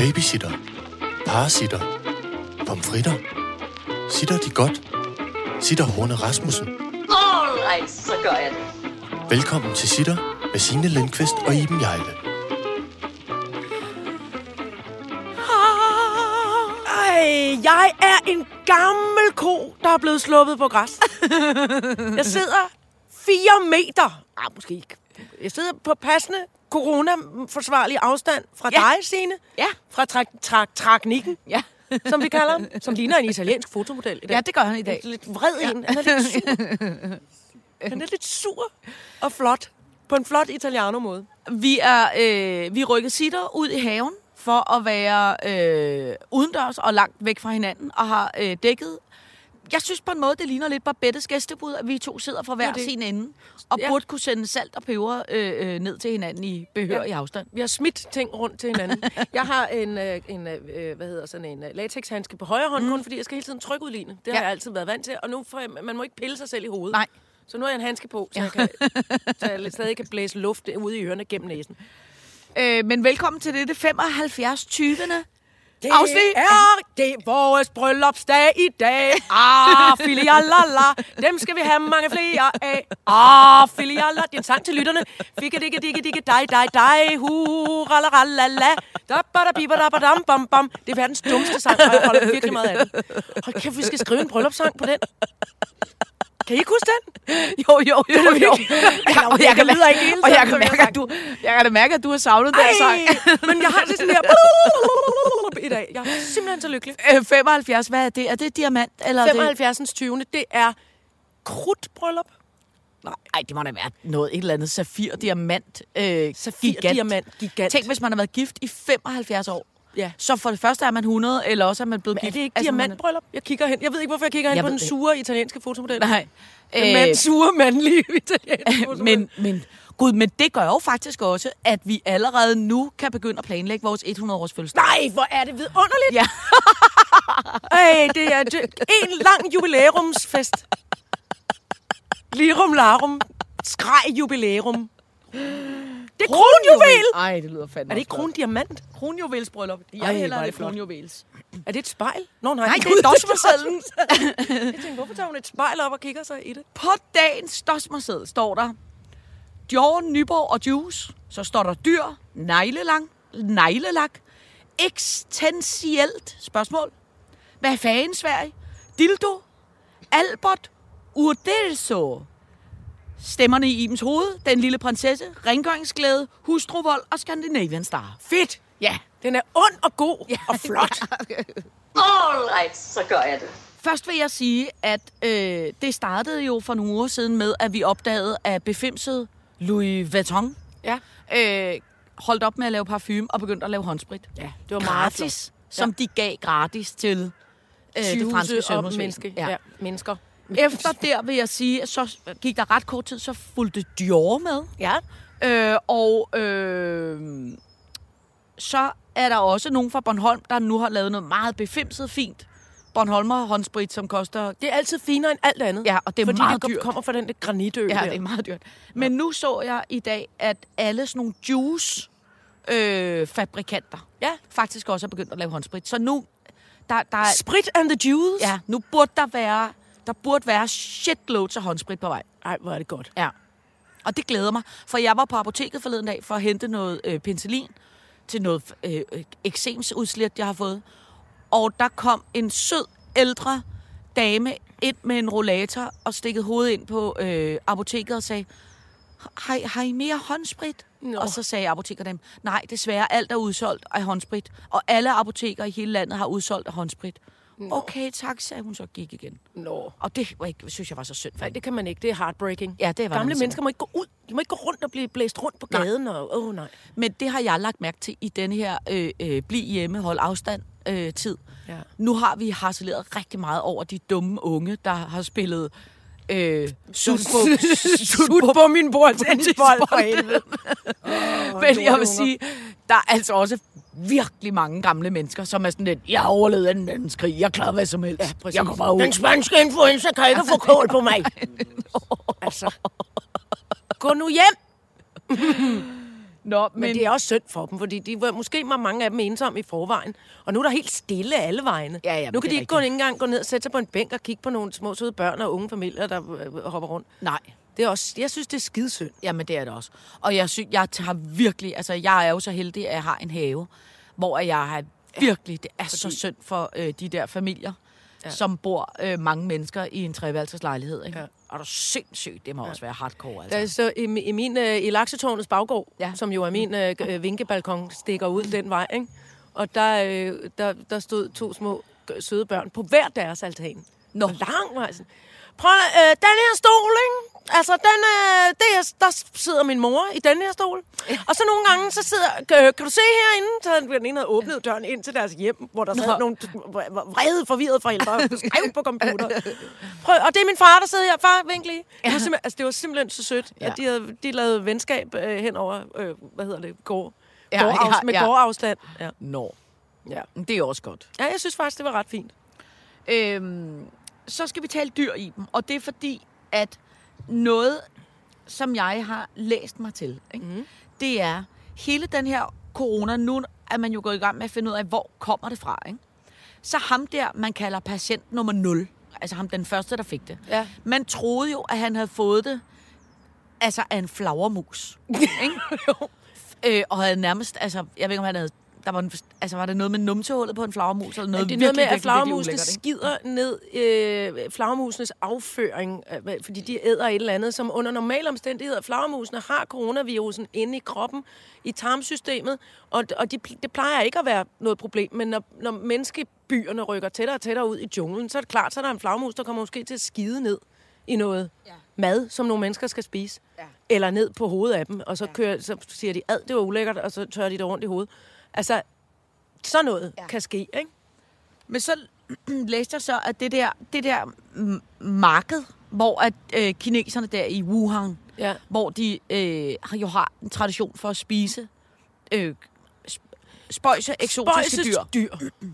Babysitter. Parasitter. Pomfritter. Sitter de godt? Sitter Horne Rasmussen. Alright, så gør jeg det. Velkommen til Sitter med Signe Lindqvist og Iben Jejle. Ej, jeg er en gammel ko, der er blevet sluppet på græs. Jeg sidder fire meter, ah, måske ikke. Jeg sidder på passende corona-forsvarlig afstand fra Ja. dig, Signe. Ja. Fra trak, trak, traknikken, Ja. som vi kalder ham. Som ligner en italiensk fotomodel i dag. ja, det gør han i dag. Lidt vred en. Han er lidt sur. Han er lidt sur og flot. På en flot italiano-måde. Vi er øh, vi er rykket sitter ud i haven for at være øh, udendørs og langt væk fra hinanden, og har øh, dækket... Jeg synes på en måde, det ligner lidt Barbettes gæstebud, at vi to sidder fra hver det. sin ende, og Ja. burde kunne sende salt og peber øh, øh, ned til hinanden i behørig ja. afstand. Vi har smidt ting rundt til hinanden. Jeg har en, øh, en øh, hvad hedder sådan en øh, latexhandske på højre hånd, mm. kun fordi jeg skal hele tiden trykudligne. Det ja. har Ja. jeg altid været vant til, og nu får jeg, man må ikke pille sig selv i hovedet. Nej. Så nu har jeg en handske på, så, jeg, kan, så jeg stadig kan blæse luft ude i ørerne gennem næsen. Øh, men velkommen til det, det 75. 20. Det Afsnit. er det er vores bryllupsdag i dag. Ah, filialala. Dem skal vi have mange flere af. Ah, filialala. Det er en sang til lytterne. Fikke dikke dikke dikke dig dig dig. Hu ralala. Da ba da bi ba da ba dam bam bam. Det er verdens dummeste sang, og jeg holder virkelig meget af den. Hold kæft, vi skal skrive en bryllupssang på den. Kan I ikke huske den? Jo, jo, jo, jo. jo. Ja, og jeg kan, lyder ikke hele og jeg kan mærke, at du, jeg kan da mærke, at du har savnet den sang. Men jeg har det sådan her i dag. Jeg er simpelthen så lykkelig. Øh, 75, hvad er det? Er det diamant? Eller er det... 75. 20. Det er krudtbryllup. Nej, ej, det må da være noget, et eller andet safir, diamant, øh, Safir, gigant. diamant, gigant. Tænk, hvis man har været gift i 75 år. Ja. Så for det første er man 100, eller også er man blevet Men er gift. det ikke altså, man- diamantbryllup? Jeg kigger hen. Jeg ved ikke, hvorfor jeg kigger hen Jeg på den sure italienske fotomodel. Nej. Den Øh, mand, sure, mandlige italienske fotomodel. men, men, gud, men det gør jo faktisk også, at vi allerede nu kan begynde at planlægge vores 100-års fødselsdag. Nej, hvor er det vidunderligt. Ja. Ej, det er en lang jubilæumsfest. Lirum larum. Skrej jubilæum. Det er kronjuvel. Ej, det lyder fandme Er det ikke krondiamant? kronjuvelsbryllup? Jeg Ej, vil hvor er have det flot. kronjuvels. Er det et spejl? Nå, nej, Nej, det er dosmersedlen. Jeg tænkte, hvorfor tager hun et spejl op og kigger sig i det? På dagens dosmerseddel står der Dior, Nyborg og Juice. Så står der dyr, neglelang, neglelak, ekstensielt spørgsmål. Hvad fanden Sverige? Dildo, Albert, Urdelso. Stemmerne i Ibens hoved, Den lille prinsesse, Rengøringsglæde, Hustruvold og Scandinavian Star. Fedt. Ja. Den er ond og god ja. og flot. Alright, så gør jeg det. Først vil jeg sige, at øh, det startede jo for nogle uger siden med, at vi opdagede, at befimset Louis Vuitton Ja. øh, holdt op med at lave parfume og begyndte at lave håndsprit. Ja, det var meget gratis, flot. som de gav gratis til øh, det franske menneske. Ja. ja. mennesker. Efter der vil jeg sige, at så gik der ret kort tid, så fulgte Dior med. Ja. Øh, og øh, så er der også nogen fra Bornholm, der nu har lavet noget meget befimset fint. Bornholmer håndsprit, som koster Det er altid finere end alt andet. Ja, og det er fordi meget det dyrt. kommer fra den der granitø Ja, der. det er meget dyrt. Men nu så jeg i dag, at alle sådan nogle juice øh, fabrikanter Ja. faktisk også er begyndt at lave håndsprit. Så nu, der, der, er, Sprit and the Juice. ja, nu burde der være, der burde være shitloads af håndsprit på vej. Ej, hvor er det godt. Ja. Og det glæder mig, for jeg var på apoteket forleden dag for at hente noget øh, penicillin til noget øh, øh, eksemsudslæt, jeg har fået. Og der kom en sød, ældre dame ind med en rollator og stikket hovedet ind på øh, apoteket og sagde, har, I- har I mere håndsprit? Nå. Og så sagde apotekeren, nej, desværre, alt er udsolgt af håndsprit. Og alle apoteker i hele landet har udsolgt af håndsprit. Okay, tak, sagde hun så og gik igen. Nå. Og det var ikke, synes jeg var så synd for Nej, det kan man ikke. Det er heartbreaking. Ja, det var Gamle mennesker må ikke gå ud. De må ikke gå rundt og blive blæst rundt på Nej. gaden. Og, åh, oh, nej. Men det har jeg lagt mærke til i denne her øh, øh, bliv hjemme, hold afstand øh, tid. Ja. Nu har vi harceleret rigtig meget over de dumme unge, der har spillet øh, sut på, Sut på min bord til en bold for helvede. Men jeg vil sige, der er altså også virkelig mange gamle mennesker, som er sådan lidt, jeg har overlevet anden verdenskrig, jeg klarer hvad som helst. Ja, præcis. jeg går bare ud. Den spanske influenza kan ikke få kål på mig. altså. Gå nu hjem. Nå, Men, men det er også synd for dem, fordi de var, måske var mange af dem ensomme i forvejen. Og nu er der helt stille alle vegne. Ja, ja, nu kan de ikke gå, ikke engang gå ned og sætte sig på en bænk og kigge på nogle små søde børn og unge familier, der øh, hopper rundt. Nej. Det er også, jeg synes, det er skidesynd. Jamen, det er det også. Og jeg synes, jeg har virkelig, altså jeg er jo så heldig, at jeg har en have, hvor jeg har virkelig, det er fordi... så synd for øh, de der familier, ja. som bor øh, mange mennesker i en treværelseslejlighed. Ikke? Ja. Og det er sindssygt, det må ja. også være hardcore. Altså. så i, i min øh, i laksetårnets baggård, ja. Som jo er min øh, øh, vinkebalkon, stikker ud den vej, ikke? Og der, øh, der, der stod to små søde børn på hver deres altan. Nå. Lang vej sådan. Prøv øh, den her stol, ikke? Altså, den, øh, det er, der sidder min mor i den her stol. Og så nogle gange, så sidder, øh, kan du se herinde? Så den ene havde åbnet døren ind til deres hjem, hvor der sad Nå. nogle vrede, forvirrede forældre og skrev på computer. Prøv, og det er min far, der sidder her. Far, vink lige. Det var altså, det var simpelthen så sødt, ja. At de, havde, de lavede venskab øh, hen over, øh, hvad hedder det, gård. Ja, gårdafs- ja, med ja. gårdafstand. Ja. Nå, Ja. det er også godt. ja, jeg synes faktisk, det var ret fint. Øhm, så skal vi tale dyr i dem, og det er fordi, at noget, som jeg har læst mig til, ikke? Mm. det er hele den her corona, nu er man jo gået i gang med at finde ud af, hvor kommer det fra. Ikke? Så ham der, man kalder patient nummer 0, altså ham den første, der fik det. Ja. Man troede jo, at han havde fået det altså af en flagermus. ikke? øh, og havde nærmest, altså, jeg ved ikke, om han havde der var, en, altså, var det noget med numsehullet på en flagermus, eller noget det er noget med, at flagermusene skider ned øh, flagermusenes afføring, øh, fordi de æder et eller andet, som under normale omstændigheder, flagermusene har coronavirusen inde i kroppen, i tarmsystemet, og, og de, det plejer ikke at være noget problem, men når, når menneskebyerne rykker tættere og tættere ud i junglen, så er det klart, så er der en flagermus, der kommer måske til at skide ned i noget ja. mad, som nogle mennesker skal spise. Ja. Eller ned på hovedet af dem, og så, kører, så siger de, ad, det var ulækkert, og så tørrer de det rundt i hovedet. Altså, sådan noget ja. Kan ske, ikke? Men så læste jeg så, at det der, det der marked, hvor at øh, kineserne der i Wuhan, Ja. hvor de øh, jo har en tradition for at spise øh, sp- spøjse eksotiske dyr. dyr.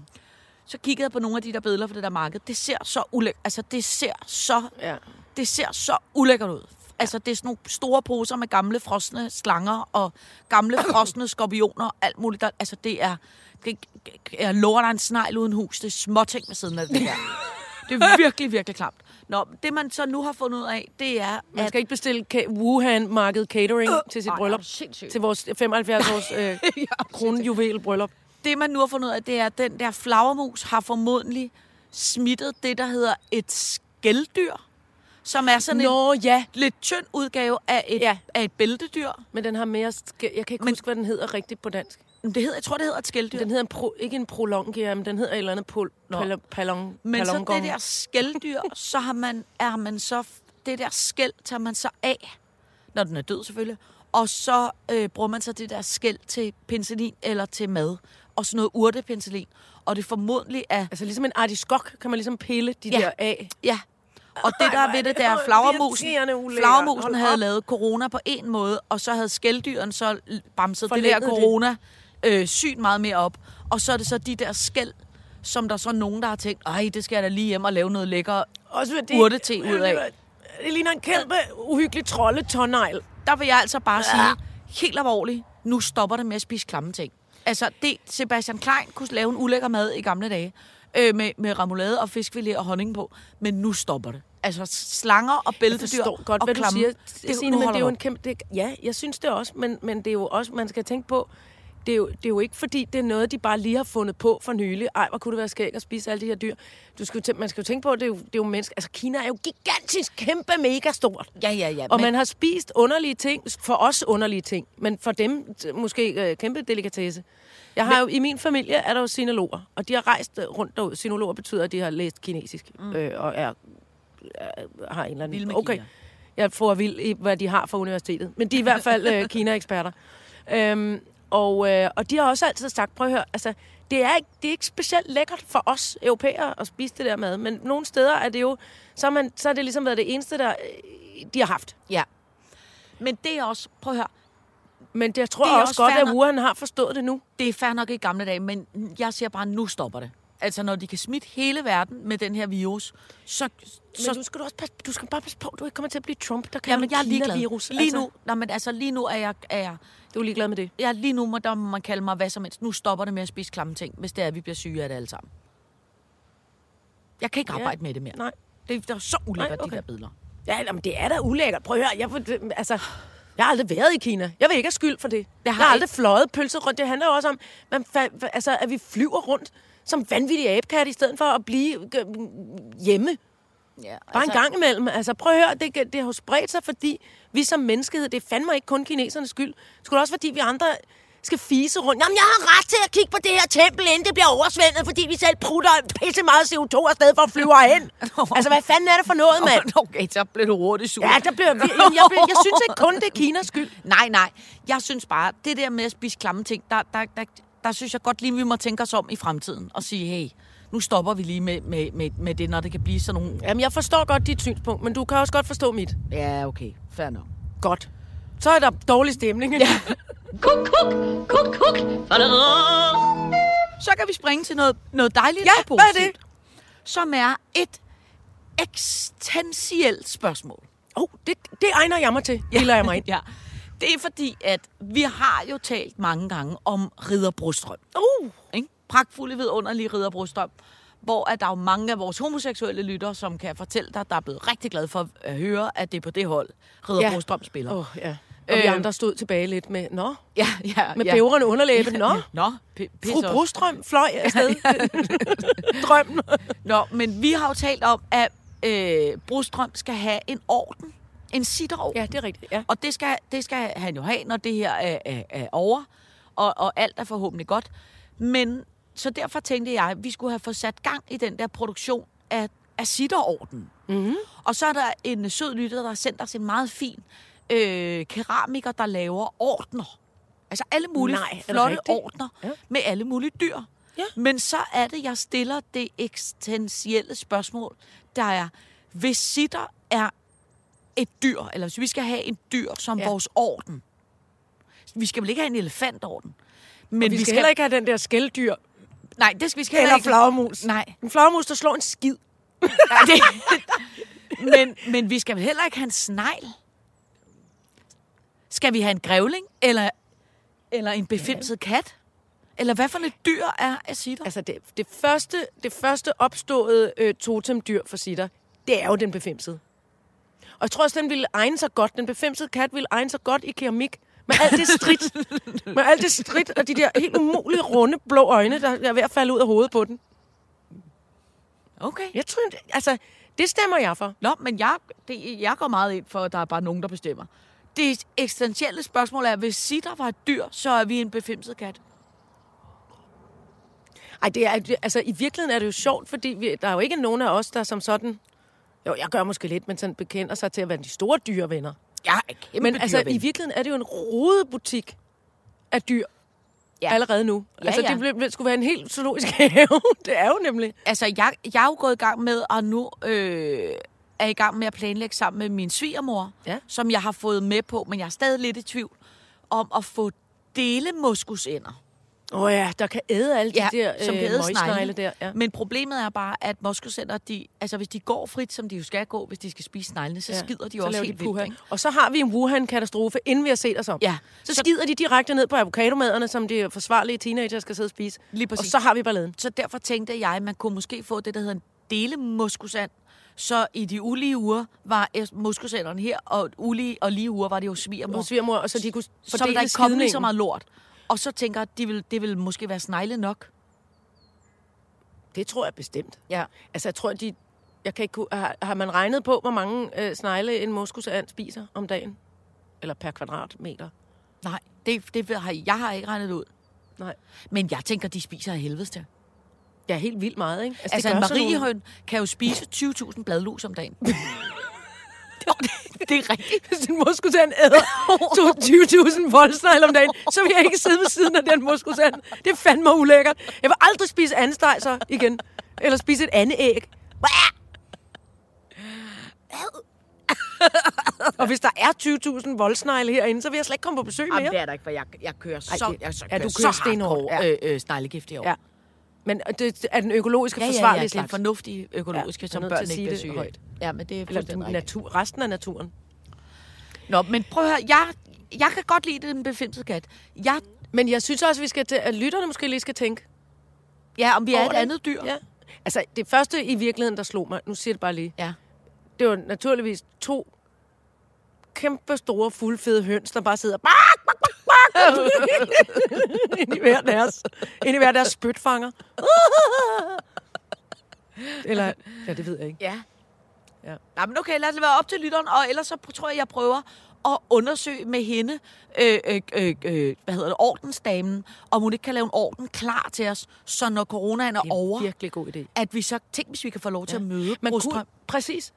Så kiggede jeg på nogle af de der billeder fra det der marked. Det ser så ulækkert, altså det ser så, Ja. det ser så ulækkert ud. Altså, det er sådan nogle store poser med gamle frosne slanger og gamle frosne skorpioner og alt muligt. Der, altså, det er... Det, jeg lover dig en snegl uden hus. Det er småting ved siden af det der. Det er virkelig, virkelig klamt. Nå, det man så nu har fundet ud af, det er, Man at... skal ikke bestille ka- Wuhan-marked catering øh, til sit Ej, bryllup. er du sindssyg? Til vores 75-års øh, kronjuvel bryllup. Det, man nu har fundet ud af, det er, at den der flagermus har formodentlig smittet det, der hedder et skældyr, som er sådan en Nå ja, lidt tynd udgave af et, Ja. af et bæltedyr. men den har mere... Jeg kan ikke Men- huske, hvad den hedder rigtigt på dansk. Men Det hedder, jeg tror, det hedder et skældyr. Den hedder en pro, ikke en prolongia, men den hedder et eller andet pol, pal, palong, Men så palongong. det der skældyr, så har man, er man så, det der skæld tager man så af, når den er død selvfølgelig, og så øh, bruger man så det der skæld til penicillin eller til mad, og sådan noget urtepenicillin. Og det formodentlig er, Altså ligesom en artiskok, kan man ligesom pille de Ja. der af. ja, og det der er ved det, der er flagermusen. Flagermusen havde lavet corona på en måde, og så havde skælddyren så bamset det der corona øh, sygt meget mere op. Og så er det så de der skæld, som der så er nogen, der har tænkt, ej, det skal jeg da lige hjem og lave noget lækker urtete ud af. Det ligner en kæmpe, uhyggelig trolde tårnegl. der vil jeg altså bare sige, helt alvorligt, nu stopper det med at spise klamme ting. Altså, det, Sebastian Klein kunne lave en ulækker mad i gamle dage, øh, med, med remoulade og fiskfilet og honning på, men nu stopper det. Altså, slanger og Jeg bæltedyr forstår godt, og hvad du klamme. siger, det, Signe, men det er jo du en kæmpe... Det, ja, jeg synes det også, men, men det er jo også, man skal tænke på, det er, jo, det er jo ikke fordi, det er noget, de bare lige har fundet på for nylig. Ej, hvor kunne det være skægt at spise alle de her dyr. Du skal jo tæ- man skal jo tænke på, at det er jo, det er jo mennesker. Altså, Kina er jo gigantisk, kæmpe, mega stort. Ja, ja, ja. Og men, man har spist underlige ting, for os underlige ting, men for dem måske øh, kæmpe delikatesse. Jeg har jo, I min familie er der jo sinologer, og de har rejst øh, rundt derud. Sinologer betyder, at de har læst kinesisk, mm. øh, og er, er, har en eller Vild anden... med Okay, Kina. jeg får vild i, hvad de har fra universitetet. Men de er i hvert fald øh, Kina-eksperter. Øhm, og, øh, og de har også altid sagt, prøv at høre, altså, det er, ikke, det er ikke specielt lækkert for os europæere at spise det der mad, men nogle steder er det jo, så, er man, så har det ligesom været det eneste, der øh, de har haft. ja. Men det er også, prøv at høre, Men det, jeg tror Det er også, også godt, at. Wuhan har forstået det nu. det er fair nok i gamle dage, men jeg siger bare, nu stopper det. Altså, når de kan smitte hele verden med den her virus, så... Men så du skal du også passe, du skal bare passe på, du ikke kommer til at blive Trump, der kan jamen, jeg er ligeglad. virus. Lige nu, nej, men altså, lige nu er jeg, er jeg Du er ligeglad med det. Ja, lige nu må, der man kalde mig hvad som helst. Nu stopper det med at spise klamme ting, hvis det er, at vi bliver syge af det alle sammen. Jeg kan ikke Ja. arbejde med det mere. Nej. Det, det er så ulækkert, okay. de der billeder. Ja, jamen, det er da ulækkert. Prøv at høre, jeg, får- altså, jeg har aldrig været i Kina. Jeg vil ikke have skyld for det. Jeg har jeg har aldrig fløjet pølser rundt. Det handler jo også om, man, altså, at vi flyver rundt som vanvittige abekatte, i stedet for at blive øh, hjemme. Ja, Bare altså, en gang imellem. Altså, prøv at høre, det, det har jo spredt sig, fordi vi som menneskehed, det er fandme ikke kun kinesernes skyld. Det skulle også, fordi vi andre skal fise rundt. Jamen, jeg har ret til at kigge på det her tempel, inden det bliver oversvømmet, fordi vi selv prutter pisse meget CO2 afsted for at flyve hen. altså, hvad fanden er det for noget, mand? Okay, så blev du hurtigt sur. Ja, der bliver, jeg, jeg, jeg, jeg synes ikke kun, det er Kinas skyld. Nej, nej. Jeg synes bare, det der med at spise klamme ting, der, der, der, der synes jeg godt lige, vi må tænke os om i fremtiden og sige, hey, nu stopper vi lige med, med, med, med det, når det kan blive sådan nogle... Jamen, jeg forstår godt dit synspunkt, men du kan også godt forstå mit. Ja, okay. Fair nok. Godt. Så er der dårlig stemning. Ja. Kuk, kuk, kuk, kuk. Så kan vi springe til noget, noget dejligt Ja, og hvad er positivt. det? Som er et eksistentielt spørgsmål. Oh, det, det egner jeg mig til. Det lader jeg mig ind. Ja. Det er fordi, at vi har jo talt mange gange om Ridder Brostrøm. Uh, Ikke? Pragtfulde vidunderlige Ridder Brostrøm. Hvor at der er jo mange af vores homoseksuelle lyttere, som kan fortælle dig, der er blevet rigtig glad for at høre, at det er på det hold, Ridder Ja. Brostrøm spiller. oh, ja. Og vi Øh, andre stod tilbage lidt med, nå, Ja, ja, med ja. bævrende underlæbe. Nå, Nå, p- fru. Brostrøm fløj afsted. Drømmen. Nå, men vi har jo talt om, at øh, Brostrøm skal have en orden. En sitterorden. Ja, det er rigtigt. Ja. Og det skal, det skal han jo have, når det her er, er, er over, og, og alt er forhåbentlig godt. Men så derfor tænkte jeg, at vi skulle have fået sat gang i den der produktion af, af sitterorden. Mm-hmm. Og så er der en sød lytter, der har sendt os en meget fin øh, keramiker, der laver ordner. Altså alle mulige Nej, flotte ordner Ja. med alle mulige dyr. Ja. Men så er det, jeg stiller det eksistentielle spørgsmål, der er, hvis sitter er et dyr, eller hvis vi skal have en dyr som Ja. ja. vores orden. Vi skal vel ikke have en elefantorden. Men Vi, vi skal heller ikke have den der skælddyr Nej, det skal vi skal eller ikke. flagermus. Nej. En flagermus, der slår en skid. Nej, det, men, men vi skal vel heller ikke have en snegl? Skal vi have en grævling? Eller, eller en befimset kat? Eller hvad for et dyr er asitter? Altså, det, det, første, det første opståede øh, totemdyr for sitter, det er jo den befimsede. Og jeg tror også, den ville egne sig godt. Den befimsede kat ville egne sig godt i keramik. Med alt det stridt. med alt det stridt og de der helt umulige runde blå øjne, der er ved at falde ud af hovedet på den. Okay. Jeg tror, det- altså, det stemmer jeg for. Nå, men jeg, det, jeg går meget ind for, at der er bare nogen, der bestemmer. Det eksistentielle spørgsmål er, hvis sitter var et dyr, så er vi en befimset kat. Ej, det er, altså, i virkeligheden er det jo sjovt, fordi vi, der er jo ikke nogen af os, der som sådan... Jo, jeg gør måske lidt, men sådan bekender sig til at være de store dyrevenner. Jeg er kæmpe Men altså, dyreven. i virkeligheden er det jo en rodebutik af dyr. Ja. Ja. Allerede nu. Ja, altså, ja. det ble- skulle være en helt zoologisk have. det er jo nemlig. altså, jeg, jeg er jo gået i gang med, og nu øh, er i gang med at planlægge sammen med min svigermor, Ja. som jeg har fået med på, men jeg er stadig lidt i tvivl, om at få delemoskusænder. Åh oh ja, der kan æde alle de Ja, der som kan øh, æde møgsnegle snegle. der. Ja. Men problemet er bare, at moskusænder, de, altså hvis de går frit, som de jo skal gå, hvis de skal spise sneglene, så Ja. skider de så også helt de vildt. Ikke? Og så har vi en Wuhan-katastrofe, inden vi har set os om. Ja. Så, Så- skider de direkte ned på avocadomaderne, som de forsvarlige teenager skal sidde og spise. Lige Og præcis. så har vi balladen. Så derfor tænkte jeg, at man kunne måske få det, der hedder en delemoskusand. Så i de ulige uger var moskusanderne her, og ulige og lige uger var det jo svigermor. Og svigermor, og så de kunne Så vil der fordele ikke komme lige så meget lort. Og så tænker jeg, de vil, det vil måske være snegle nok. Det tror jeg bestemt. Ja. Altså, jeg tror, de... Jeg kan ikke, har, har man regnet på, hvor mange øh, snegle en moskusand spiser om dagen? Eller per kvadratmeter? Nej, det, det har jeg har ikke regnet ud. Nej. Men jeg tænker, de spiser af helvedes til. Ja, helt vildt meget, ikke? Altså, det en sådan nogle- mariehøn kan jo spise 20.000 bladlus om dagen. Det, er rigtigt. Hvis en moskusand æder to- 20.000 voldsnegle om dagen, så vil jeg ikke sidde ved siden af den moskusand. Det er fandme ulækkert. Jeg vil aldrig spise andesteg så igen. Eller spise et andet æg. Og hvis der er 20.000 voldsnegle herinde, så vil jeg slet ikke komme på besøg mere. Jamen, det er der ikke, for jeg, jeg kører så, det- jeg, ja, kører du kører så hardcore, ja. øh, øh, sneglegift i år. Ja. Men det er den økologiske Ja, ja, forsvarlige ja, det slags. fornuftige økologiske, Ja, som børn ikke bliver syge højt. Ja, men det er Eller natur, resten af naturen. Nå, men prøv at høre, jeg, jeg kan godt lide den befimsede kat. Jeg, Men jeg synes også, vi skal at lytterne måske lige skal tænke ja, om vi er et det. andet dyr. Ja. Altså, det første i virkeligheden, der slog mig, nu siger det bare lige, ja. det var naturligvis to kæmpe store, fuldfede høns, der bare sidder bak, bak, bak, bak, ind i hver deres, ind i hver deres spytfanger. Eller, ja, det ved jeg ikke. Ja. Ja. Nej, men okay, lad os være op til lytteren, og ellers så tror jeg, jeg prøver at undersøge med hende, øh, øh, øh, øh, hvad hedder det, ordensdamen, om hun ikke kan lave en orden klar til os, så når coronaen er, Det er over, virkelig god idé. at vi så, tænk hvis vi kan få lov til at møde Man kunne, præcis.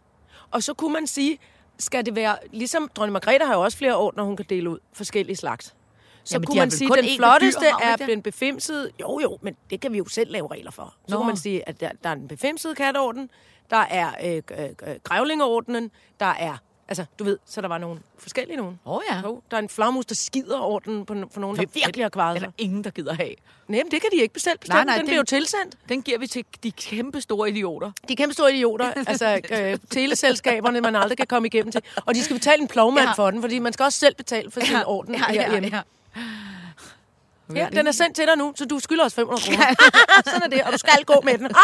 Og så kunne man sige, skal det være, ligesom dronning Margrethe har jo også flere ordner, hun kan dele ud, forskellige slags. Så Jamen, kunne man sige, at den flotteste dyr, er den befimsede. Jo, jo, men det kan vi jo selv lave regler for. Så Nå. kunne man sige, at der, der er den befimsede katteorden, der er øh, øh, øh, grævlingeordenen, der er, altså du ved, så der var nogle forskellige nogen. Åh ja. Jo, der er en flagmus, der skider orden på, for nogen, der Hvem virkelig har kvaret Er sig. der ingen, der gider have? Nej, men det kan de ikke selv bestemme. Nej, nej, den det- bliver jo tilsendt. Den giver vi til de kæmpe store idioter. De er kæmpe store idioter, altså øh, teleselskaberne, man aldrig kan komme igennem til. Og de skal betale en plovmand Ja. ja. for den, fordi man skal også selv betale for sin ja. orden ja, ja, herhjemme. Ja, ja. Ja, den er sendt til dig nu, så du skylder os 500 kroner. Sådan er det, og du skal gå med den.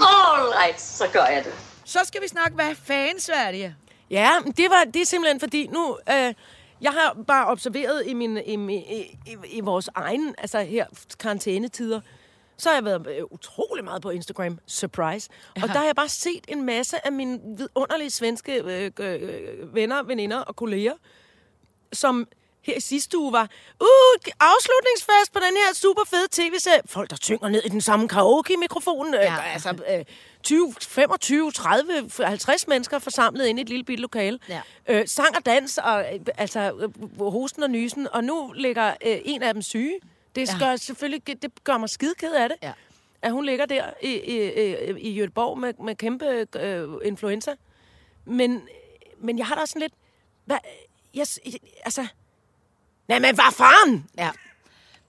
All right, så gør jeg det. Så skal vi snakke, hvad fanden Sverige? ja, det, var, det er simpelthen fordi nu... Øh, jeg har bare observeret i, min, i, i, i, i vores egen, altså her, karantænetider, så har jeg været øh, utrolig meget på Instagram. Surprise. Og der har jeg bare set en masse af mine vidunderlige svenske øh, øh, venner, veninder og kolleger, som her i sidste uge var, uh, afslutningsfest på den her super fede tv-serie. Folk, der synger ned i den samme karaoke-mikrofon. Ja. Øh, altså øh, 20, 25, 30, 50 mennesker forsamlet inde i et lille bitte lokale. Ja. Øh, sang og dans, og øh, altså øh, hosten og nysen. Og nu ligger øh, en af dem syge. Det Ja. gør selvfølgelig, det gør mig skide ked af det. Ja. At hun ligger der i, i, i, i Göteborg med, med kæmpe øh, influenza. Men, men jeg har da også sådan lidt... Hvad, jeg, altså... Nej, men hvad fanden? Ja.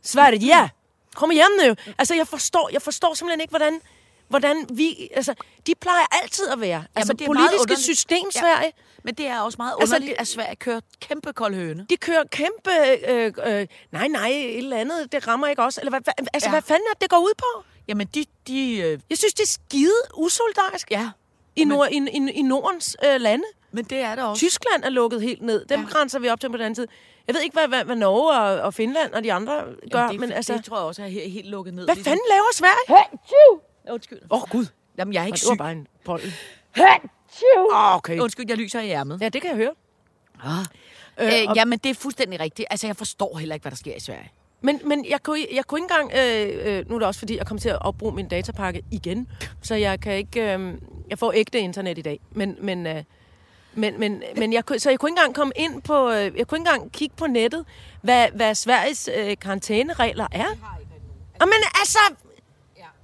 Sverige, ja. Kom hjem nu. Altså, jeg forstår, jeg forstår simpelthen ikke, hvordan, hvordan vi... Altså, de plejer altid at være. Altså, det er meget politiske system, Ja. Sverige. Men det er også meget Altså, underligt, det- at Sverige kører kæmpe kold høne. De kører kæmpe... Øh, øh, nej, nej, et eller andet. Det rammer ikke også. Eller hvad, altså, Ja. ja. hvad fanden er det, det går ud på? Jamen, de... de øh, Jeg synes, det er skide usolidarisk ja, i, nord, i, i, i Nordens øh, lande. men det er det også. Tyskland er lukket helt ned. Dem Ja. ja. grænser vi op til på den anden side. Jeg ved ikke, hvad, hvad, hvad Norge og, og Finland og de andre gør, Jamen, det, men altså... det tror jeg også er helt, helt lukket ned. Hvad ligesom- fanden laver Sverige? Undskyld. Åh, oh, Gud. Jamen, jeg er ikke Det var syg. bare en pollen. Åh, oh, okay. Undskyld, jeg lyser i ærmet. Ja, det kan jeg høre. Ah. Øh, Øh, og- jamen, det er fuldstændig rigtigt. Altså, jeg forstår heller ikke, hvad der sker i Sverige. Men, men jeg, kunne, jeg kunne ikke engang... Øh, øh, nu er det også, fordi jeg kommer til at opbruge min datapakke igen. Så jeg kan ikke... Øh, jeg får ægte internet i dag. Men, men, øh, men, men, men jeg, så jeg kunne ikke engang komme ind på... Øh, jeg kunne ikke engang kigge på nettet, hvad, hvad Sveriges øh, karantæneregler er. Og men altså...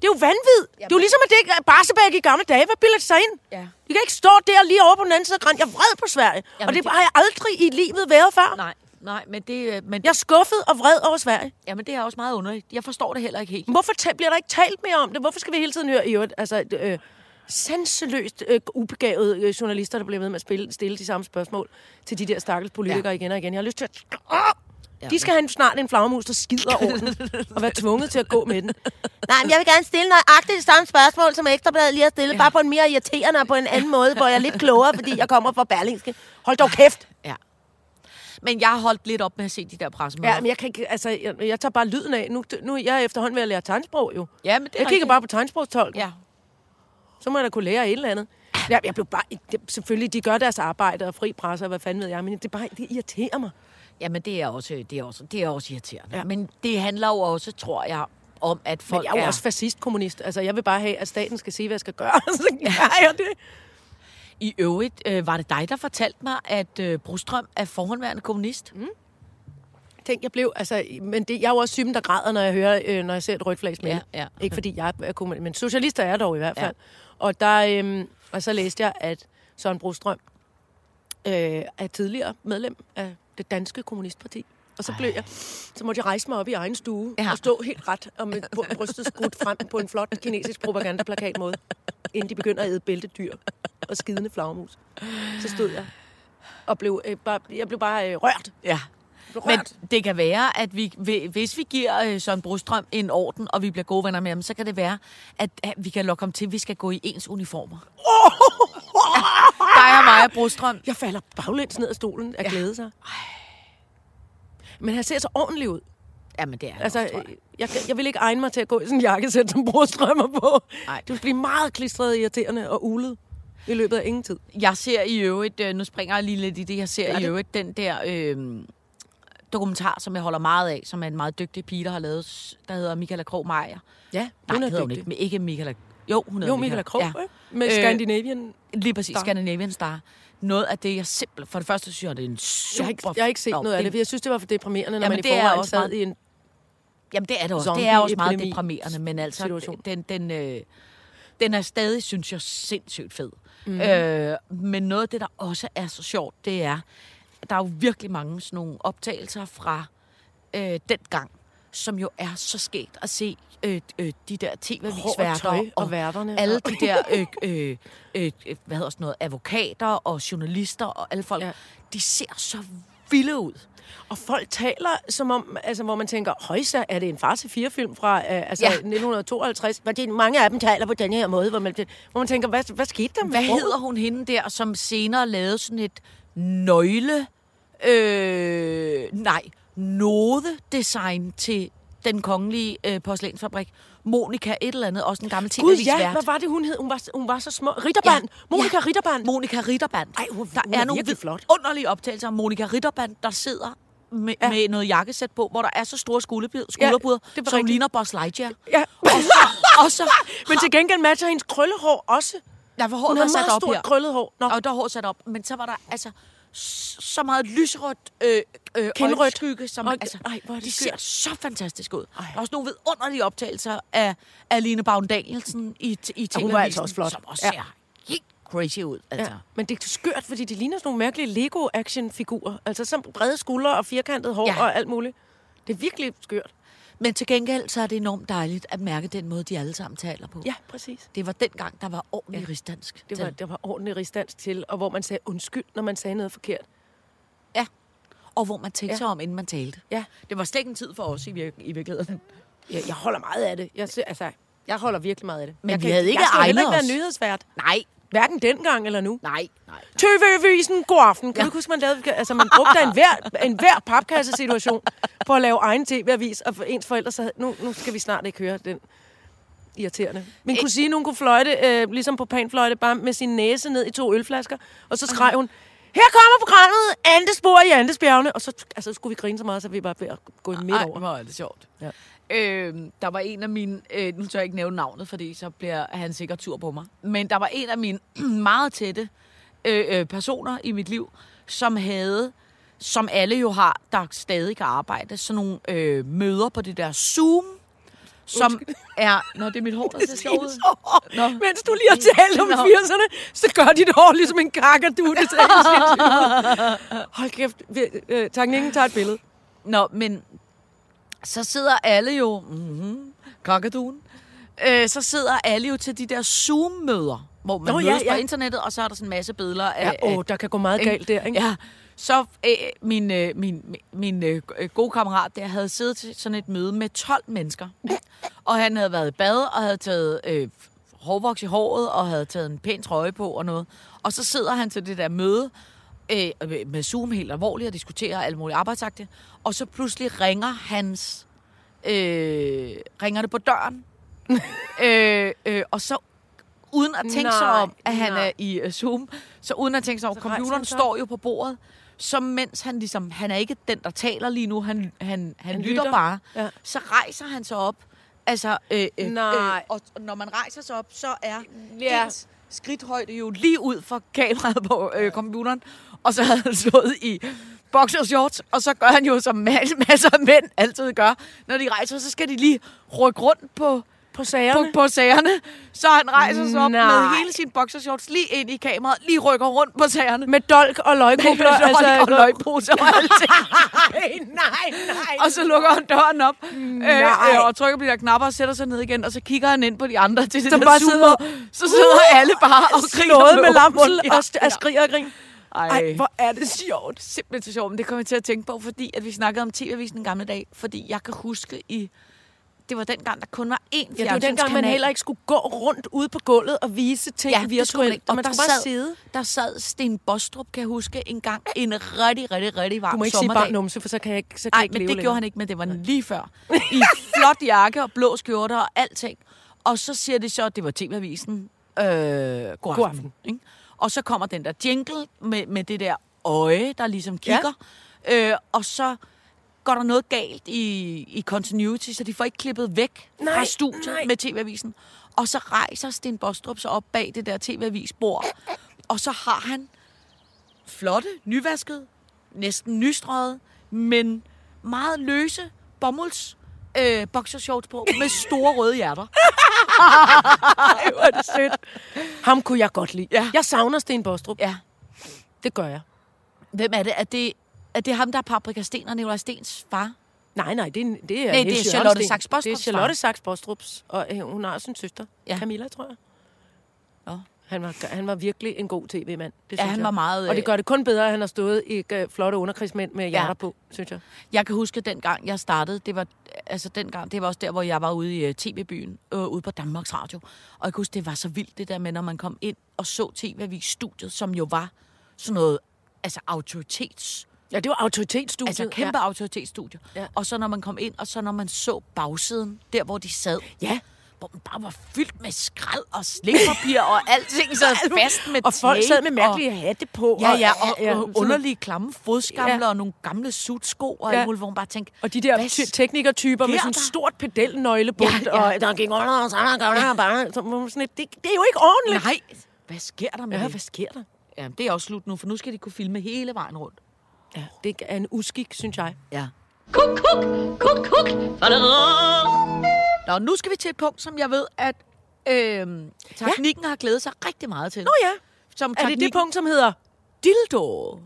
Det er jo vanvid. Det er jo ligesom, at det ikke er Barsebæk i gamle dage. Hvad bilder det sig ind? Ja. De kan ikke stå der lige over på den anden side af grænsen. Jeg er vred på Sverige. Jamen, og det, det- har jeg aldrig i livet været før. Nej, nej, men det, øh, men, Jeg er skuffet og vred over Sverige. jamen, det er også meget underligt. Jeg forstår det heller ikke helt. Hvorfor bliver der ikke talt mere om det? Hvorfor skal vi hele tiden høre i øvrigt, altså, øh, sanseløst øh, ubegavede øh, journalister, der bliver ved med at spille, stille de samme spørgsmål til de der stakkels politikere Ja. igen og igen. Jeg har lyst til at... Åh! De skal have snart en flagmus, der skider over den, og være tvunget til at gå med den. Nej, men jeg vil gerne stille nøjagtigt det samme spørgsmål, som Ekstrabladet lige har stillet, ja. bare på en mere irriterende og på en anden måde, hvor jeg er lidt klogere, fordi jeg kommer fra Berlingske. Hold dog kæft! Ja. Men jeg har holdt lidt op med at se de der pressemøder. Ja, men jeg, kan ikke, altså, jeg, jeg tager bare lyden af. Nu, nu jeg er jeg efterhånden ved at lære tegnsprog, jo. ja men det Jeg kigger rigtigt. bare på tegnsprogstolken. Ja. Så må jeg da kunne lære et eller andet. Ja, jeg blev bare... Det, selvfølgelig, de gør deres arbejde og fri presse og hvad fanden ved jeg, men det, bare, det irriterer mig. Jamen, det er også, det er også, det er også irriterende. Ja. Men det handler jo også, tror jeg, om, at Men folk jeg er jo også fascist-kommunist. Altså, jeg vil bare have, at staten skal sige, hvad jeg skal gøre. Så gør jeg det. I øvrigt, øh, var det dig, der fortalte mig, at øh, Brostrøm er forhåndværende kommunist? Mm. Tænk, jeg blev... Altså, men det, jeg er jo også sygen, der græder, når jeg, hører, øh, når jeg ser et rødt flag. Ja, ja. Ikke fordi jeg er kommunist, men socialister er jeg dog i hvert Ja. Og, der, øhm, og så læste jeg, at Søren Brostrøm øh, er tidligere medlem af det danske kommunistparti. Og så, blev jeg, så måtte jeg rejse mig op i egen stue Ja. og stå helt ret og med br- brystet skudt frem på en flot kinesisk propagandaplakat måde, inden de begynder at æde bæltedyr og skidende flagermus. Så stod jeg og blev, øh, bare, jeg blev bare øh, rørt. Ja. Men det kan være, at vi, hvi- hvis vi giver øh, Søren Brostrøm en orden, og vi bliver gode venner med ham, så kan det være, at, vi kan lokke ham til, at vi skal gå i ens uniformer. Ja, dig og mig og Brostrøm. Jeg falder baglæns ned af stolen af glæde sig. Men han ser så ordentlig ud. Jamen, det er det Altså, også, jeg. jeg, jeg vil ikke egne mig til at gå i sådan en jakkesæt, som bruger strømmer på. Nej. Det vil blive meget klistret, irriterende og ulet i løbet af ingen tid. Jeg ser i øvrigt, øh, nu springer jeg lige lidt i det, jeg ser Gør i det. øvrigt den der øh, dokumentar, som jeg holder meget af, som er en meget dygtig pige, der har lavet, der hedder Michaela Krog Meier. Ja, Nej, hun det er hedder hun ikke, men ikke Michaela... Jo, hun hedder Jo, Michaela Krog, Ja. med Øh, Scandinavian. Lige præcis, Star. Scandinavian Star. Noget af det, jeg simpelthen... For det første synes jeg, det er en Jeg super... har, ikke, jeg har ikke set Nå, noget af det, for jeg synes, det var for deprimerende, når Jamen, man i det er forvejen også sad meget- i en... Jamen, det er det også. Det er også meget deprimerende, men altså, situation. den, den, øh, den er stadig, synes jeg, sindssygt fed. Mm. Øh, men noget af det, der også er så sjovt, det er, der er jo virkelig mange sådan nogle optagelser fra øh, den gang, som jo er så skægt at se øh, øh, de der Hår og og værterne. alle de der øh, øh, øh, hvad hedder sådan noget, advokater og journalister og alle folk, ja. De ser så vilde ud. Og folk taler som om, altså, hvor man tænker, højsa, er det en far til fire film fra øh, altså, Ja. ja. 1952? Hvor de, mange af dem taler på den her måde, hvor man, hvor man tænker, hvad, hvad skete der med Hvad hedder hun hende der, som senere lavede sådan et nøgle, øh, nej, nodedesign til den kongelige øh, porcelænsfabrik? Monika et eller andet, også en gammel Gud, ja, tv-avisvært. hvad var det, hun hed? Hun var, hun var så små. Ritterband! Ja. Monika ja. Ritterband! Monika Ritterband. Ej, hun- der hun er, er nogle flot. underlige optagelser af Monika Ritterband, der sidder med, ja. Ja. med noget jakkesæt på, hvor der er så store skulderpuder, skulderpuder var som rigtigt. ligner Buzz Lightyear. Ja. Og så, og så Men til gengæld matcher hendes krøllehår også. Der var Hun håret har sat meget op stort her. krøllet hår. Nå, Og der var håret sat op. Men så var der altså så meget lysrødt øh, øh, øjenskygge, som Og- altså, ej, hvor er det de ser så fantastisk ud. Ej. Der er også nogle vidunderlige optagelser af, af Line Baum Danielsen i, i hun var altså også flot. Som også Ja. ser helt crazy ud. Altså. Ja. Men det er skørt, fordi de ligner sådan nogle mærkelige Lego-action-figurer. Altså så brede skuldre og firkantet hår Ja. ja. og alt muligt. Det er virkelig skørt. Men til gengæld så er det enormt dejligt at mærke den måde, de alle sammen taler på. Ja, præcis. Det var dengang, der var ordentlig ja. Rigsdansk. Det til. var, der var ordentlig rigsdansk til, og hvor man sagde undskyld, når man sagde noget forkert. Ja. Og hvor man tænkte Ja. sig om, inden man talte. Ja. Det var slet ikke en tid for os i, vir- i virkeligheden. Jeg, jeg holder meget af det. Jeg, altså, jeg holder virkelig meget af det. Men jeg vi havde ikke jeg egnet ikke være nyhedsvært. Nej, Hverken dengang eller nu. nej, nej. TV-avisen, god aften. Kan Ja. du huske, man lavede, altså man brugte en hver, en hver papkassesituation på at lave egen tv-avis, og for ens forældre sagde, nu, nu skal vi snart ikke høre den irriterende. Min kusine, hun kunne fløjte, øh, ligesom på panfløjte, bare med sin næse ned i to ølflasker, og så skreg hun, her kommer programmet, Andesbor i Andesbjergene, og så altså, skulle vi grine så meget, så vi var ved at gå i midt Ej, over. hvor er det sjovt. Ja. Øh, der var en af mine, øh, nu tør jeg ikke nævne navnet, fordi så bliver han sikkert tur på mig, men der var en af mine meget tætte øh, øh, personer i mit liv, som havde, som alle jo har, der stadig kan arbejde, sådan nogle øh, møder på det der Zoom, som er... Nå, det er mit hår, der ser sjovt ud. Nå. Mens du lige har talt om Nå. 80'erne, så gør dit hår ligesom en kakadu. Det. Hold kæft. Øh, Tanken tager et billede. Nå, men så sidder alle jo... Mm-hmm, kakaduen. Øh, så sidder alle jo til de der Zoom-møder, hvor man Nå, mødes ja, ja. på internettet, og så er der sådan en masse billeder af... Ja, åh, der kan gå meget galt der, ikke? Ja, så øh, min, øh, min, min, øh, gode kammerat der havde siddet til sådan et møde med 12 mennesker. Og han havde været i bad og havde taget øh, hårvoks i håret og havde taget en pæn trøje på og noget. Og så sidder han til det der møde øh, med Zoom helt alvorligt og diskuterer alt muligt arbejdsagtigt. Og så pludselig ringer hans... Øh, ringer det på døren. øh, øh, og så uden at tænke sig Nej, om, at han nej. er i uh, Zoom, så uden at tænke sig om, Så computeren han sig står jo på bordet, så mens han ligesom, han er ikke den, der taler lige nu, han, han, han, han lytter, lytter. bare, Ja. så rejser han sig op. Altså, øh, øh, Nej. Øh, og når man rejser sig op, så er Ja. ens skridthøjde jo lige ud fra kameraet på øh, computeren, og så havde han stået i boxershorts, og så gør han jo, som ma- masser af mænd altid gør, når de rejser, så skal de lige rykke rundt på På på, sagerne? på sagerne. Så han rejser sig op Nej. med hele sin boxershorts lige ind i kameraet, lige rykker rundt på sagerne. Med dolk og løgkugler? altså, og løgposer og alting. nej, nej, nej. Og så lukker han døren op øh, Nej. øh, og trykker på de der knapper og sætter sig ned igen. Og så kigger han ind på de andre til det Som der bare sumo. sidder- Så sidder alle bare og griner. Med lamsel og, og skriger og grin. Ej, Ej, hvor er det sjovt. simpelthen så sjovt. Men det kommer jeg til at tænke på, fordi at vi snakkede om TV-avisen en gamle dag. Fordi jeg kan huske i... Det var dengang, der kun var én Ja, det var dengang, man fjernsynskanal. heller ikke skulle gå rundt ude på gulvet og vise ting Ja, man virtuelt. ikke. Og man der skulle bare sad- sidde. Der sad Sten Bostrup, kan jeg huske, en gang en rigtig, rigtig, rigtig varm Du må ikke sige sommerdag. bare numse, for så kan jeg ikke, så kan jeg Nej, ikke men leve det længere. gjorde han ikke, men det var lige før. I flot jakke og blå skjorter og alting. Og så siger det så, at det var TV-avisen. Øh, god aften. God aften. Ikke? Og så kommer den der jingle med, med det der øje, der ligesom kigger. Ja. Øh, og så går der noget galt i, i continuity, så de får ikke klippet væk Nej, fra studiet nej. med TV-avisen. Og så rejser Sten Bostrup sig op bag det der TV-avisbord. Og så har han flotte, nyvasket, næsten nystrøget, men meget løse bomulds øh, boxershorts på med store røde hjerter. Ej, hvor er det sødt. Ham kunne jeg godt lide. Ja. Jeg savner Sten Bostrup. Ja. Det gør jeg. Hvem er det? Er det, er det ham, der er Paprika Sten og Nikolaj Stens far? Nej, nej, det er, det er, Nej, det er Charlotte. Sachs Det er. Charlotte Sachs Bostrups, og øh, hun har også en søster, Ja. ja. Camilla, tror jeg. Nå. Han var, han var virkelig en god tv-mand. Det Ja, han jeg. var meget, Og det øh, gør det kun bedre, at han har stået i øh, flotte underkrigsmænd med hjerter på, synes jeg. Jeg kan huske, dengang jeg startede, det var, altså dengang, det var også der, hvor jeg var ude i uh, tv-byen, øh, ude på Danmarks Radio. Og jeg kan huske, det var så vildt det der med, når man kom ind og så tv-avis-studiet, som jo var sådan noget, altså autoritets Ja, det var autoritetsstudiet. Altså kæmpe ja. autoritetsstudie. Ja. Og så når man kom ind, og så når man så bagsiden, der hvor de sad, Ja. hvor man bare var fyldt med skrald og slikpapir og alting så fast med Og folk sad med mærkelige hatte på. Og, ja, ja, og, ja, og, sådan- underlige klamme fodskamler Ja. og nogle gamle sutsko og Ja. alt muligt, hvor man bare tænkte, Og de der ty- teknikertyper med sådan en der? stort pedelnøglebund, Ja, ja. og der gik under, og så der bare... Var man sådan lidt, det, det er jo ikke ordentligt. Nej, hvad sker der med Ja, det? hvad sker der? Ja, det er også slut nu, for nu skal de kunne filme hele vejen rundt. Ja, det er en uskik, synes jeg. Ja. Kuk, kuk, kuk, kuk. Nå, nu skal vi til et punkt, som jeg ved, at øh, teknikken ja. har glædet sig rigtig meget til. Nå ja. Som Er det det teknikken- punkt, som hedder dildo?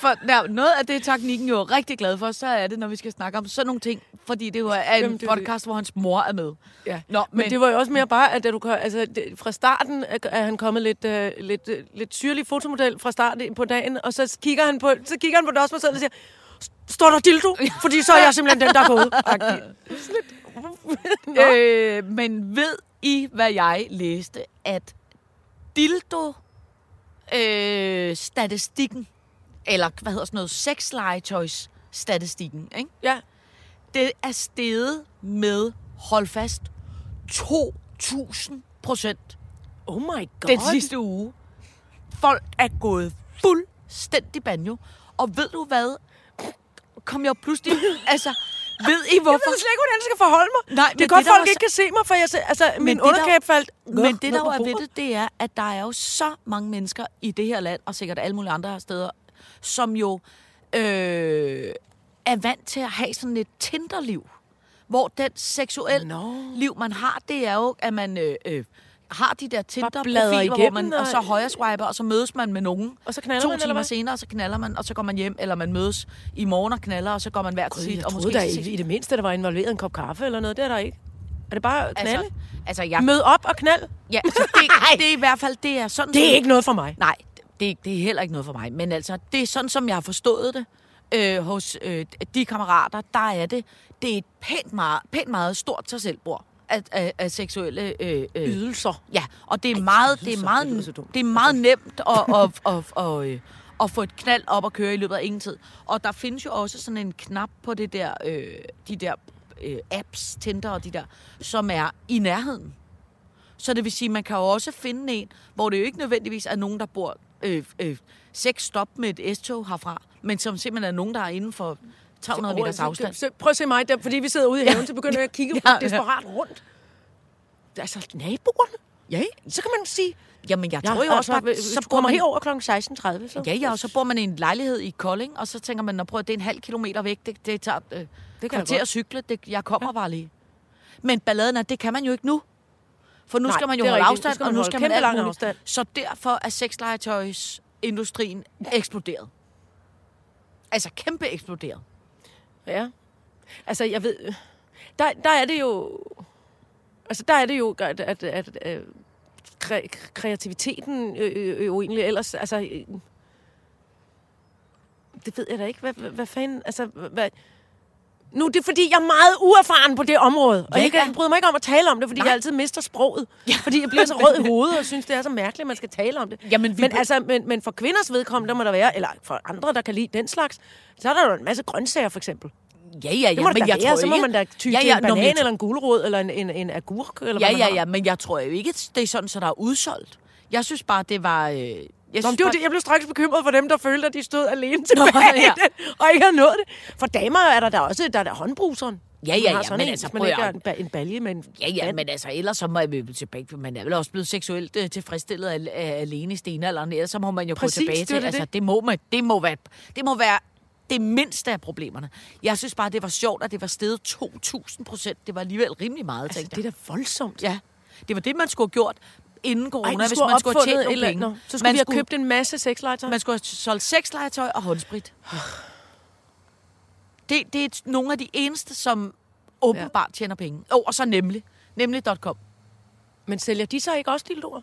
For der, noget af det, teknikken jo er rigtig glad for, så er det, når vi skal snakke om sådan nogle ting. Fordi det jo er en Jamen, det podcast, hvor hans mor er med. Ja. Nå, men, men det var jo også mere bare, at da du, altså, det, fra starten er, er han kommet lidt, øh, lidt, øh, lidt syrlig fotomodel fra starten på dagen, og så kigger han på, så kigger han på det også og siger, står der dildo? Fordi så er jeg simpelthen den, der er gået. Øh, men ved I, hvad jeg læste? At dildo øh, statistikken, eller hvad hedder sådan noget, sexlegetøjs statistikken, ikke? ja. Det er steget med, hold fast, 2.000 procent Oh my god. den sidste uge. Folk er gået fuldstændig banjo. Og ved du hvad? Kom jeg pludselig... altså, ved I Jeg hvorfor? ved slet ikke, hvordan jeg skal forholde mig. Nej, det men er godt, det, folk var ikke kan se mig, for jeg, altså, min det, der- underkæbe faldt Men det, der jo er ved det, det er, at der er jo så mange mennesker i det her land, og sikkert alle mulige andre steder, som jo øh, er vant til at have sådan et Tinderliv. Hvor den seksuelle Nå. liv, man har, det er jo, at man øh, øh, har de der Tinder-profiler, hvor man, og så og- højre swiper, og så mødes man med nogen. Og så knalder to man, timer senere, og så knaller man, og så går man hjem, eller man mødes i morgen og knaller, og så går man hver til sit. jeg og troede til i, det mindste, der var involveret en kop kaffe eller noget. Det er der ikke. Er det bare knalde? Altså, altså jeg, Mød op og knald? ja, altså, det, det, er i hvert fald, det er sådan, Det som- er ikke noget for mig. Nej, det, det er heller ikke noget for mig. Men altså, det er sådan, som jeg har forstået det øh, hos øh, de kammerater. Der er det, det er et pænt meget, pænt meget stort sig selvbord af, af, af seksuelle øh, øh, Ydelser. Ja, og det er meget, det er ydelser, meget, det dumt. det er meget nemt at, at, at, at, at, at få et knald op og køre i løbet af ingen tid. Og der findes jo også sådan en knap på det der, øh, de der øh, apps, Tinder og de der, som er i nærheden. Så det vil sige, man kan jo også finde en, hvor det jo ikke nødvendigvis er nogen, der bor øh, øh, seks stop med et S-tog herfra, men som simpelthen er nogen, der er inden for 300 meters afstand. Så, prøv at se mig, der, fordi vi sidder ude i haven, så begynder jeg at kigge Ja, ja, ja. desperat rundt. Altså, naboerne. Ja, Så kan man sige, jamen jeg tror jo også bare, hvis så bor man, herover kl. 16.30, så... Ja, ja, og så bor man i en lejlighed i Kolding, og så tænker man, at det er en halv kilometer væk, det, det tager øh, det kan til at cykle, det, jeg kommer ja. bare lige. Men balladen er, det kan man jo ikke nu. For nu Nej, skal man jo holde rigtigt. Afstand, og nu skal man alt lang afstand. Så derfor er sexlegetøjsindustrien eksploderet. Altså kæmpe eksploderet. Ja. Altså, jeg ved... Der, der er det jo... Altså, der er det jo, at, at, at, at kre, kreativiteten øh, øh, jo egentlig ellers... Altså, øh, det ved jeg da ikke. Hvad, hvad, hvad fanden... Altså, hvad, nu er det fordi, jeg er meget uerfaren på det område. Og Ja, jeg, ikke, jeg bryder mig ikke om at tale om det, fordi Nej. Jeg altid mister sproget. Ja. Fordi jeg bliver så rød i hovedet og synes, det er så mærkeligt, at man skal tale om det. Jamen, vi men, altså, men, men for kvinders vedkommende, der må der være, eller for andre, der kan lide den slags, så er der jo en masse grøntsager, for eksempel. Ja, ja, ja. Det må men jeg være, tror så må ikke- man da ty ja, til ja, en nå, men banan, jeg eller en gulerod, eller en, en, en agurk, eller Ja, hvad ja, ja, men jeg tror jo ikke, det er sådan, så der er udsolgt. Jeg synes bare, det var... Øh, jeg Nå, det var det, jeg blev straks bekymret for dem, der følte, at de stod alene tilbage Nå, ja. og ikke havde nået det. For damer er der da også, der er der håndbruseren. Ja, ja, ja, sådan men en, altså, man ikke har en, ba- en balje med en Ja, ja, men altså, ellers så må jeg vel tilbage. Man er vel også blevet seksuelt øh, tilfredsstillet al- af, alene i stenalderen. Ellers så må man jo Præcis, gå tilbage det til. det, altså, det. må, man, det, må være, det må være det mindste af problemerne. Jeg synes bare, det var sjovt, at det var steget 2.000 procent. Det var alligevel rimelig meget, altså, tænkte det er da voldsomt. Ja, det var det, man skulle have gjort inden corona, Ej, hvis man skulle have tjent nogle penge. andet. Så skulle man vi have skulle, købt en masse sexlegetøj. Man skulle have solgt sexlegetøj og håndsprit. Det, det er nogle af de eneste, som åbenbart tjener penge. Oh, og så nemlig. Nemlig.com. Men sælger de så ikke også dildoer?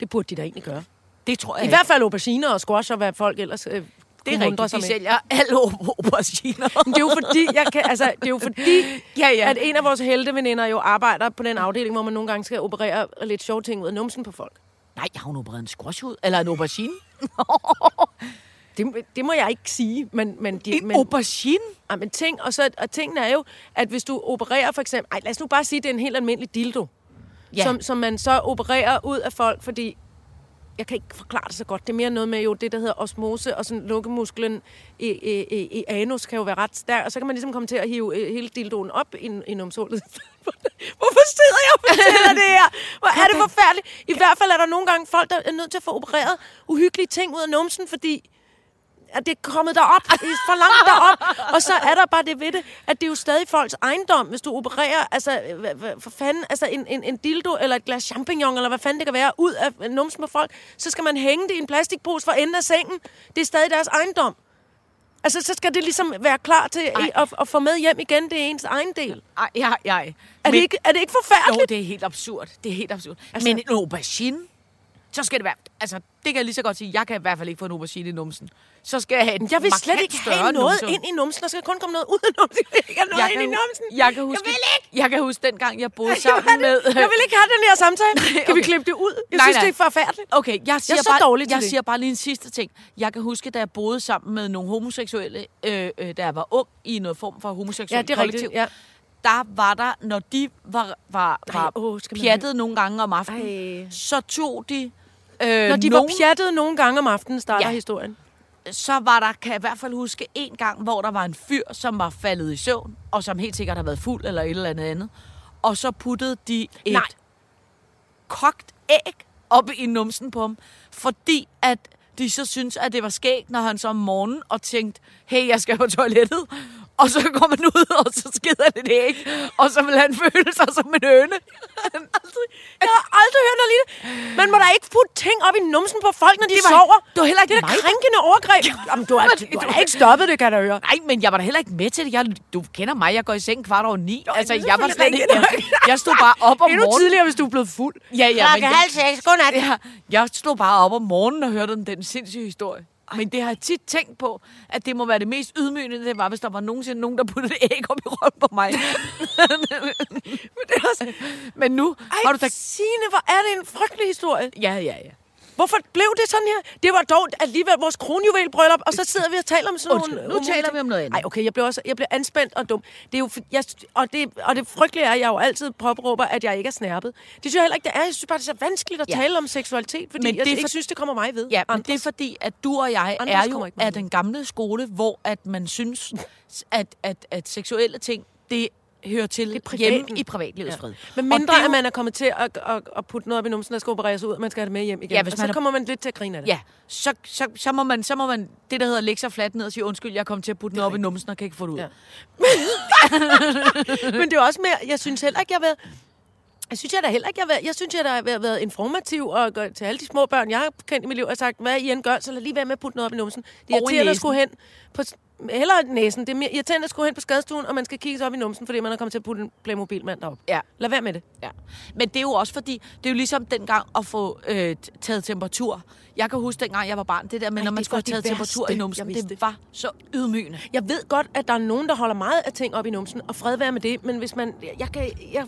Det burde de da egentlig gøre. Det tror jeg I ikke. hvert fald auberginer og squash og hvad folk ellers øh, Det er rigtigt, sig de med. sælger alle auberginer. Det er jo fordi, jeg kan, altså, det er jo fordi Ja, ja. at en af vores helteveninder jo arbejder på den afdeling, hvor man nogle gange skal operere lidt sjove ting ud af numsen på folk. Nej, har hun opereret en squash ud? Eller en aubergine? Det, det må jeg ikke sige, men... men, de, En men aubergine? Ej, men ting, og, så, og tingene er jo, at hvis du opererer for eksempel... Ej, lad os nu bare sige, at det er en helt almindelig dildo, Ja. som, som man så opererer ud af folk, fordi... Jeg kan ikke forklare det så godt. Det er mere noget med jo det, der hedder osmose, og sådan lukkemusklen i, i, i, i anus kan jo være ret stærk, og så kan man ligesom komme til at hive øh, hele dildoen op i, i numshullet. Hvorfor sidder jeg og fortæller det her? Hvor er det forfærdeligt? I hvert fald er der nogle gange folk, der er nødt til at få opereret uhyggelige ting ud af numsen, fordi at det er kommet derop, det er for langt derop. Og så er der bare det ved det, at det er jo stadig folks ejendom, hvis du opererer, altså, for fanden, altså en, en, en dildo eller et glas champignon, eller hvad fanden det kan være, ud af numsen på folk, så skal man hænge det i en plastikpose for enden af sengen. Det er stadig deres ejendom. Altså, så skal det ligesom være klar til Ej. at, at få med hjem igen, det er ens egen del. Ej, ja, ja. Er, det ikke, er det ikke forfærdeligt? Jo, det er helt absurd. Det er helt absurd. Altså- Men en aubergine? Så skal det være... Altså, det kan jeg lige så godt sige. Jeg kan i hvert fald ikke få en aubergine i numsen. Så skal jeg have en Jeg vil slet ikke have noget numse. ind i numsen. Der skal kun komme noget ud af numsen. Jeg vil ikke have noget jeg ind kan, i numsen. Jeg kan huske, Jeg vil ikke. Jeg kan huske dengang, jeg boede Jeg, sammen med... vil, jeg vil ikke have den her samtale. Kan vi okay. klippe det ud? Jeg Nej, synes, nej. det er forfærdeligt. Okay, jeg siger, så bare, dårlig jeg det. siger bare lige en sidste ting. Jeg kan huske, da jeg boede sammen med nogle homoseksuelle, øh, øh, da jeg var ung, i noget form for homoseksuel Ja, det er kollektiv. rigtigt. Ja. Der var der, når de var, var, Ej, var skal man pjattet nogle gange om aftenen, Ej. så tog de... Øh, Når de nogen, var pjattet nogle gange om aftenen, starter Ja. historien. så var der, kan jeg i hvert fald huske, en gang, hvor der var en fyr, som var faldet i søvn, og som helt sikkert har været fuld eller et eller andet andet. Og så puttede de et Nej. kogt æg op i numsen på ham, fordi at de så synes at det var skægt, når han så om morgenen og tænkte, hey, jeg skal på toilettet. Og så går man ud, og så skider det et æg. Og så vil han føle sig som en høne. Jeg har aldrig hørt noget lignende. Man må da ikke putte ting op i numsen på folk, når de var- sover. det var heller ikke det er krænkende overgreb. Jamen, du har, du har da ikke stoppet det, kan jeg høre. Nej, men jeg var da heller ikke med til det. Jeg, du kender mig, jeg går i seng kvart over ni. altså, det er jeg var slet ikke... Jeg, jeg stod bare op om Endnu morgenen. tidligere, hvis du er blevet fuld. Ja, ja, men Klokken halv seks. Godnat. Ja, jeg stod bare op om morgenen og hørte om den sindssyge historie. Men det har jeg tit tænkt på, at det må være det mest ydmygende, det var, hvis der var nogensinde nogen, der puttede et æg op i røven på mig. men, det er også, men nu Ej, har du da... Signe, hvor er det en frygtelig historie. Ja, ja, ja. Hvorfor blev det sådan her? Det var dog alligevel vores kronjuvelbryllup, og så sidder vi og taler om sådan Undskyld, nogle... nu taler vi om noget andet. Nej, okay, jeg bliver, også, jeg bliver anspændt og dum. Det er jo, jeg, og, det, og det frygtelige er, at jeg jo altid påråber, at jeg ikke er snærpet. Det synes jeg heller ikke, det er. Jeg synes bare, det er så vanskeligt at Ja. tale om seksualitet, fordi Men jeg det er ikke for- synes, det kommer mig ved. Ja, men Andres. det er fordi, at du og jeg Andres er jo af den gamle skole, hvor at man synes, at, at, at seksuelle ting, det hører til Det privaten. hjemme i privatlivets fred. Men mindre, jo- at man er kommet til at, at, at putte noget op i numsen, der skal opereres ud, og man skal have det med hjem igen. Ja, hvis og så man har- kommer man lidt til at grine af det. Ja, så, så, så, må man, så må man det, der hedder lægge sig fladt ned og sige, undskyld, jeg kom til at putte noget op i numsen og kan ikke få det ud. Ja. Men det er også mere, jeg synes heller ikke, jeg været... Jeg synes, jeg da heller ikke, jeg, været, jeg synes, jeg da har været, informativ og til alle de små børn, jeg har kendt i mit liv, og sagt, hvad I end gør, så lad lige være med at putte noget op i numsen. Det er irriterende at skulle hen på... Hellere næsen. Det er mere irriterende at skulle hen på skadestuen, og man skal kigge sig op i numsen, fordi man er kommet til at putte en Playmobil-mand derop. Ja. Lad være med det. Ja. Men det er jo også fordi, det er jo ligesom dengang at få øh, taget temperatur. Jeg kan huske dengang, jeg var barn, det der med, Ej, når man det skulle have taget det temperatur i numsen, jeg vidste. det var så ydmygende. Jeg ved godt, at der er nogen, der holder meget af ting op i numsen, og fred være med det, men hvis man... Jeg kan... Jeg,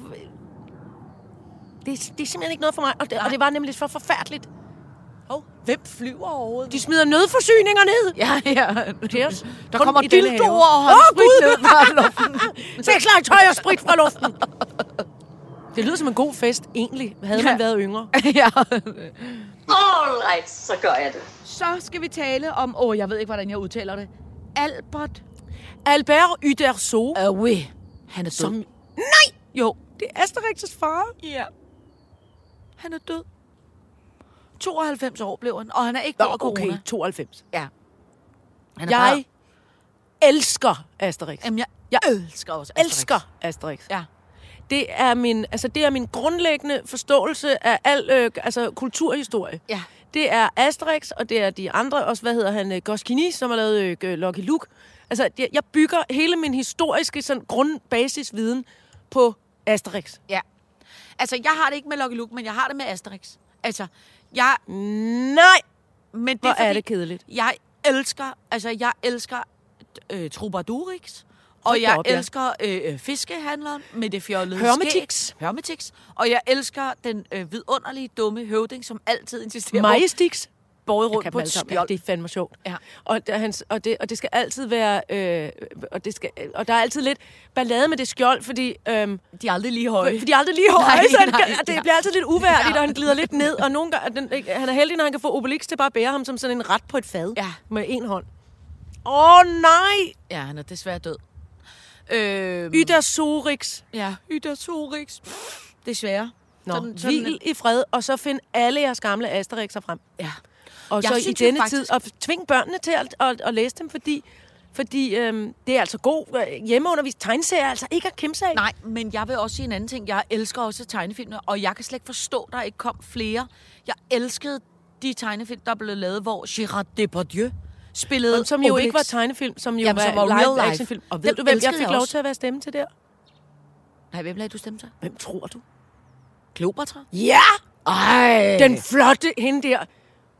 det, er- det er simpelthen ikke noget for mig, og det, og det var nemlig for forfærdeligt. Oh, hvem flyver overhovedet? De smider nødforsyninger ned. Ja, ja. Os. Der Kun kommer dildoer og håndsprit Åh, ned fra luften. Seks legetøj og sprit fra luften. Det lyder som en god fest, egentlig, havde man Ja. været yngre. ja. All right, så gør jeg det. Så skal vi tale om, åh, jeg ved ikke, hvordan jeg udtaler det. Albert Albert Uderzo, Uh, oui. Han er død. som... Nej! Jo. Det er Asterix' far. Ja. Han er død. 92 år blev han, og han er ikke Nå, af okay, corona. 92. Ja. Han er Jeg bare- elsker Asterix. Jamen, jeg, Jeg elsker også Asterix. elsker Asterix. Ja. Det er min, altså det er min grundlæggende forståelse af al øh, altså kulturhistorie. Ja. Det er Asterix, og det er de andre, også hvad hedder han, øh, Goscinny, som har lavet øh, Lucky Luke. Altså, jeg, jeg bygger hele min historiske sådan, grundbasisviden på Asterix. Ja. Altså, jeg har det ikke med Lucky Luke, men jeg har det med Asterix. Altså, jeg... Nej, Men det hvor er, fordi, er det kedeligt. Jeg elsker, altså, jeg elsker øh, Troubadourix. Og jeg op, ja. elsker øh, øh, fiskehandleren med det fjollede Hermetix. Hermetix. Og jeg elsker den øh, vidunderlige, dumme høvding, som altid insisterer på Majestix. Jeg rundt på et skjold. Ja, det er fandme sjovt. Ja. Og, der, hans, og, det, og det skal altid være... Øh, og, det skal, og der er altid lidt ballade med det skjold, fordi... Øh, De er aldrig lige høje. For de er aldrig lige høje, Nej, så han, nej, det ja. bliver altid lidt uværdigt, Ja. og han glider lidt ned. Og nogle gange, den, han er heldig, når han kan få Obelix til bare at bære ham som sådan en ret på et fad. Ja. Med en hånd. Åh, oh, nej! Ja, han er desværre død. Øh, Yder Sorix. Ja, Yder Sorix. Desværre. Nå, sådan, hvil i fred, og så find alle jeres gamle Asterixer frem. Ja. Og Jeg så i synes jo denne faktisk- tid, og tving børnene til at, at, at læse dem, fordi, fordi øhm, det er altså god øh, hjemmeundervist tegneserie, er altså ikke at kæmpe af. Nej, men jeg vil også sige en anden ting. Jeg elsker også tegnefilmer, og jeg kan slet ikke forstå, at der ikke kom flere. Jeg elskede de tegnefilm, der blev lavet, hvor Gérard Depardieu spillede Som jo Obelix. ikke var tegnefilm, som jo Jamen, var, som var live, real actionfilm. Og ved Dem du, hvem jeg fik jeg lov til at være stemme til der? Nej, hvem lagde du stemme til? Hvem tror du? Kleopatra? Ja! Ej! Den flotte hende der,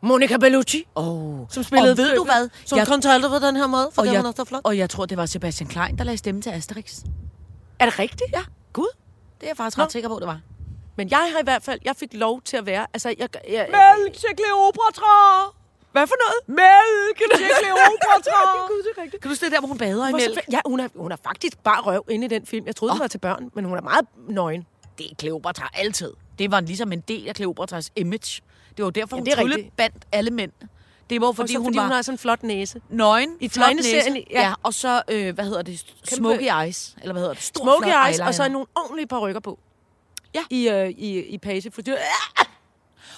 Monica Bellucci, Oh. som spillede... Og ved du hvad? Som Jeg- jeg... aldrig på den her måde, for Og det jeg, var så flot. og jeg tror, det var Sebastian Klein, der lagde stemme til Asterix. Er det rigtigt? Ja. Gud. Det er jeg faktisk Nå. ret sikker på, det var. Men jeg har i hvert fald, jeg fik lov til at være, altså jeg... jeg Mælk til Kleopatra! hvad for noget? Mælk til Kleopatra! Gud, det er rigtigt. Kan du se det der, hvor hun bader i mælk? så- Ja, hun er, hun er faktisk bare røv inde i den film. Jeg troede, oh. Det var til børn, men hun er meget nøgen. Det er Kleopatra altid. Det var ligesom en del af Kleopatras image. Det var derfor, Ja, hun det er trylle rigtigt. bandt alle mænd. Det var, Fordi, fordi, så, hun, fordi var hun har sådan en flot næse. nøgen, I flot næse, ja. ja. og så, øh, hvad hedder det, smoky eyes, eller hvad hedder det? Stor, Smoky eyes, og så eyeliner. nogle ordentlige par rykker på. Ja. I, øh, i, i page. For det,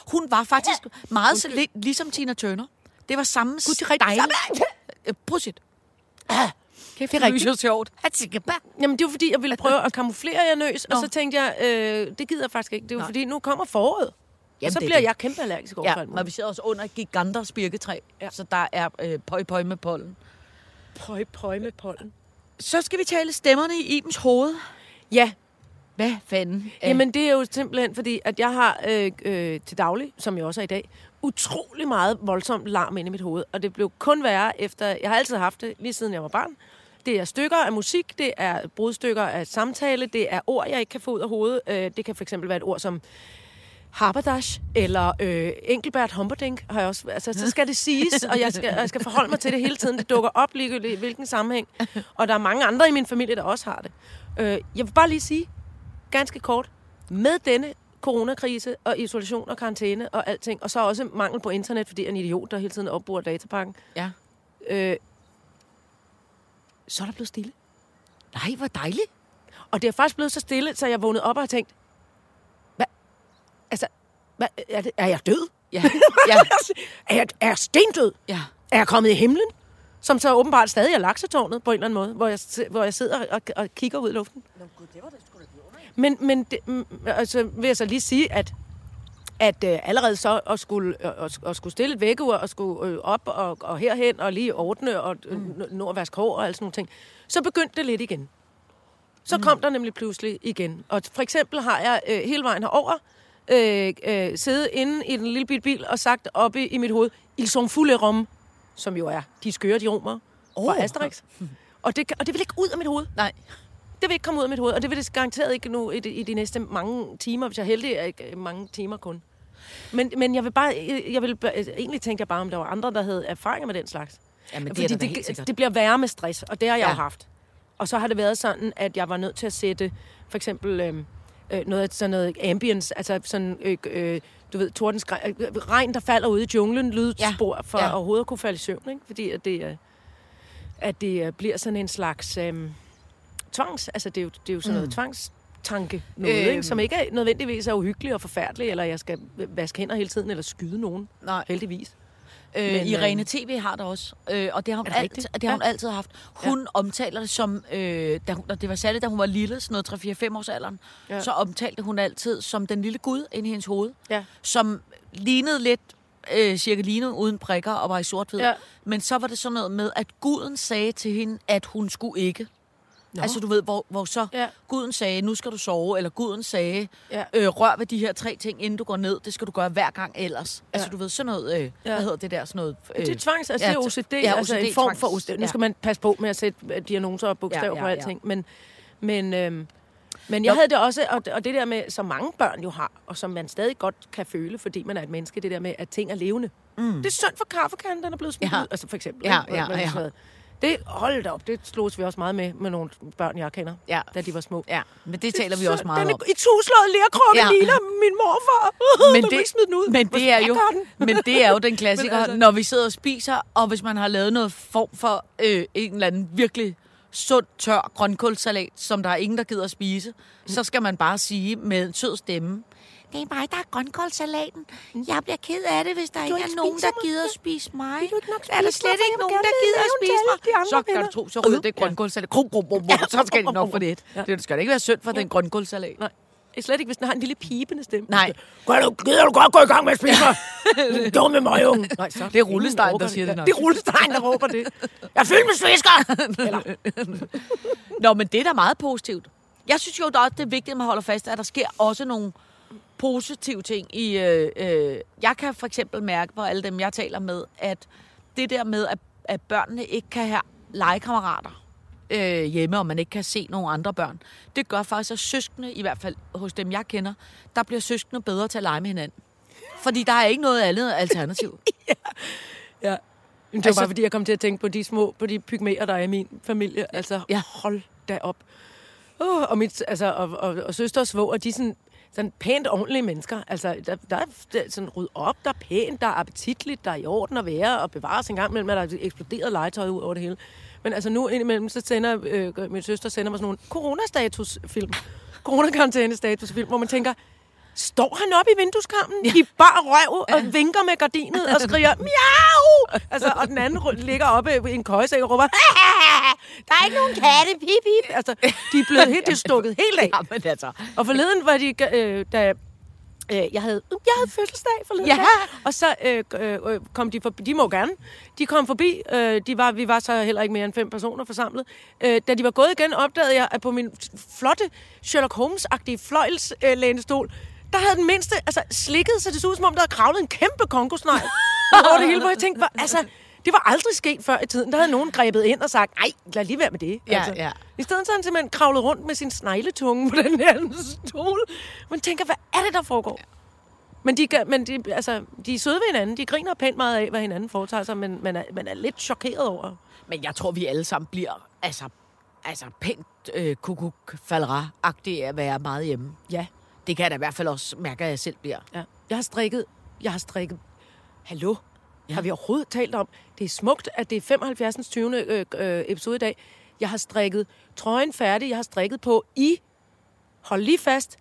Hun var faktisk meget så lidt ligesom Tina Turner. Det var samme Gud, det er rigtigt. Øh, Prosit. det er rigtigt. Det er sjovt. Jamen, det var fordi, jeg ville prøve at kamuflere jer nøs, og Nå. så tænkte jeg, øh, det gider jeg faktisk ikke. Det er Nej. fordi, nu kommer foråret. Jamen, så det er bliver det. jeg kæmpe allergisk over Ja, alt og muligt. vi sidder også under giganters birketræ, Ja. så der er øh, pøj pøj med pollen. Pøj, pøj med pollen. Så skal vi tale stemmerne i Ibens hoved. Ja, Hvad fanden? Jamen, det er jo simpelthen fordi, at jeg har øh, øh, til daglig, som jeg også er i dag, utrolig meget voldsomt larm inde i mit hoved. Og det blev kun værre efter... Jeg har altid haft det, lige siden jeg var barn. Det er stykker af musik, det er brudstykker af samtale, det er ord, jeg ikke kan få ud af hovedet. Øh, det kan for eksempel være et ord som Harberdash eller øh, Engelbert Humperdinck har jeg også. Altså, så skal det siges, og jeg skal, jeg skal forholde mig til det hele tiden. Det dukker op ligegyldigt i hvilken sammenhæng. Og der er mange andre i min familie, der også har det. Øh, jeg vil bare lige sige, ganske kort, med denne coronakrise og isolation og karantæne og alting, og så også mangel på internet, fordi jeg er en idiot, der hele tiden opbruger datapakken, Ja. øh, så er der blevet stille. Nej, hvor dejligt. Og det er faktisk blevet så stille, så jeg vågnede op og har tænkt, hvad, altså, hvad, er, det, er jeg død? Ja, ja, er, jeg, er jeg stendød? ja. Er jeg kommet i himlen? Som så åbenbart stadig er laksetårnet på en eller anden måde, hvor jeg, hvor jeg sidder og, og kigger ud i luften. Men, men det, mm, altså, vil jeg så lige sige, at at øh, allerede så at skulle, øh, at, skulle stille et vækkeur og skulle øh, op og, og herhen og lige ordne og øh, mm. nå at vaske hår og alt sådan nogle ting, så begyndte det lidt igen. Så mm. kom der nemlig pludselig igen. Og for eksempel har jeg øh, hele vejen herover øh, øh, siddet inde i den lille bitte bil og sagt oppe i, i mit hoved, Ils sont fulde rom, som jo er de skøre de romer oh. fra Asterix. Og det, og det vil ikke ud af mit hoved. Nej. Det vil ikke komme ud af mit hoved, og det vil det garanteret ikke nu i de, i de næste mange timer, hvis jeg er heldig, er ikke øh, mange timer kun. Men, men jeg vil bare, jeg vil, bare- egentlig tænkte jeg bare, om der var andre, der havde erfaringer med den slags. Jamen, det Fordi det, sikkert. det bliver værre med stress, og det har jeg Ja. jo haft. Og så har det været sådan, at jeg var nødt til at sætte for eksempel øh, øh, noget, af sådan noget ambience, altså sådan, øh, øh, du ved, tordens øh, regn, der falder ude i junglen, lydspor, Ja. for Ja. overhovedet at kunne falde i søvn, ikke? Fordi at det, øh, at det øh, bliver sådan en slags øh, tvangs, altså det er jo, det er jo sådan noget tvangstanke, noget, Øhm. ikke? som ikke er nødvendigvis er uhyggelig og forfærdelig, eller jeg skal vaske hænder hele tiden, eller skyde nogen, Nej. heldigvis. Øh, Men, Irene øh, TV har det også, øh, og det har hun, det alt, det har hun Ja. altid haft. Hun ja. omtaler det som, øh, da hun, det var særligt, da hun var lille, sådan noget 3-4-5 års alderen, ja. Så omtalte hun altid som den lille gud inde i hendes hoved, Ja. som lignede lidt øh, cirka lignede uden prikker og var i sort-hvid. Ja. Men så var det sådan noget med, at guden sagde til hende, at hun skulle ikke. Nå. Altså du ved, hvor, hvor så ja. Guden sagde, nu skal du sove, eller guden sagde, Ja. øh, rør ved de her tre ting, inden du går ned. Det skal du gøre hver gang ellers. Ja. Altså du ved, sådan noget, øh, ja. hvad hedder det der, sådan noget... Øh, Det er tvangs, altså ja, det er OCD, ja, ja, altså OCD, en form for OCD. Nu skal man passe på med at sætte øh, diagnoser og bogstaver Ja, ja, ja, på alting. Men, men, øhm, men jeg havde det også, og, og det der med, som mange børn jo har, og som man stadig godt kan føle, fordi man er et menneske, det der med, at ting er levende. Mm. Det er synd for kaffekanden, den er blevet smidt Ja. ud, altså for eksempel. Ja, ja, ja. sådan noget. Det, hold da op, det slogs vi også meget med, med nogle børn, jeg kender, Ja. da de var små. Ja, men det taler vi også meget den om. er i tuslået lærkrukke Ja. ligner min morfar. Men du vil ikke smide den ud. men det er jo, men det er jo den klassiker, altså, altså- når vi sidder og spiser, og hvis man har lavet noget form for øh, en eller anden virkelig sund, tør grønkålsalat, som der er ingen, der gider at spise, så skal man bare sige med en sød stemme, det er mig, der er grønkålsalaten. Jeg bliver ked af det, hvis der ikke er ikke nogen, spiser der mig gider at spise mig. Vil du ikke nok er der spise slet mig, for ikke jeg nogen, der gider at spise mig? alle de andre Så kan du tro, så ryger det grønkålsalat. Krum, krum, krum, krum. Så skal det nok få det. Det skal da ikke være synd for den grønkålsalat. Nej. Det er slet ikke, hvis den har en lille pibende stemme. Nej. Gør du, gider du godt gå i gang med at spise mig? Du dumme møgung. Nej, så. Det er Rullestein, der siger det nok. Det er Rullestein, der råber det. Jeg er fyldt med svisker! Eller, Nå, men det er da meget positivt. Jeg synes jo, at det er vigtigt, at man holder fast, at der sker også nogle positive ting. I, øh, øh, jeg kan for eksempel mærke på alle dem, jeg taler med, at det der med, at, at børnene ikke kan have legekammerater øh, hjemme, og man ikke kan se nogle andre børn, det gør faktisk, at søskende, i hvert fald hos dem, jeg kender, der bliver søskende bedre til at lege med hinanden. Fordi der er ikke noget andet alternativ. ja. Men det var Altså- bare, fordi jeg kom til at tænke på de små, på de pygmæer, der er i min familie. Altså, Ja. ja. hold da op. Uh, og, mit, altså, og, og, og søster og svoger, de sådan, sådan pænt ordentlige mennesker. Altså, der, der er der sådan ryddet op, der er pænt, der er appetitligt, der er i orden at være og bevares en gang imellem, at der er eksploderet legetøj ud over det hele. Men altså nu indimellem, så sender øh, min søster sender mig sådan nogle coronastatusfilm. Coronakarantænestatusfilm, hvor man tænker, står han oppe i vindueskarmen ja. i bar røv og vinker med gardinet og skriger, miau! Altså, og den anden ligger oppe i en køjesæk og råber, der er ikke nogen katte, pip, pip. Altså, de er blevet helt, stukket helt af. Jamen altså. Og forleden var de, øh, da øh, jeg havde, jeg havde fødselsdag forleden Ja. dag, og så øh, øh, øh, kom de forbi, de må gerne, de kom forbi, øh, de var, vi var så heller ikke mere end fem personer forsamlet. Øh, da de var gået igen, opdagede jeg, at på min flotte Sherlock Holmes-agtige fløjlslænestol, der havde den mindste altså, slikket, så det så ud som om, der havde kravlet en kæmpe kongosnegl over det hele, hvor jeg tænkte, hvor, altså, det var aldrig sket før i tiden. Der havde nogen grebet ind og sagt, nej, lad lige være med det. Altså, Ja, ja. I stedet så han simpelthen kravlet rundt med sin snegletunge på den her stol. Man tænker, hvad er det, der foregår? Men, de, men de, altså, de er søde ved hinanden. De griner pænt meget af, hvad hinanden foretager sig, men man er, man er lidt chokeret over. Men jeg tror, vi alle sammen bliver altså, altså pænt øh, kukuk agtige at være meget hjemme. Ja, Det kan jeg da i hvert fald også mærke, at jeg selv bliver. ja. Jeg har strikket. Jeg har strikket. Hallo? Ja. Har vi overhovedet talt om? Det er smukt, at det er 75. 20. Øh, øh, episode i dag. Jeg har strikket trøjen færdig. Jeg har strikket på i, hold lige fast,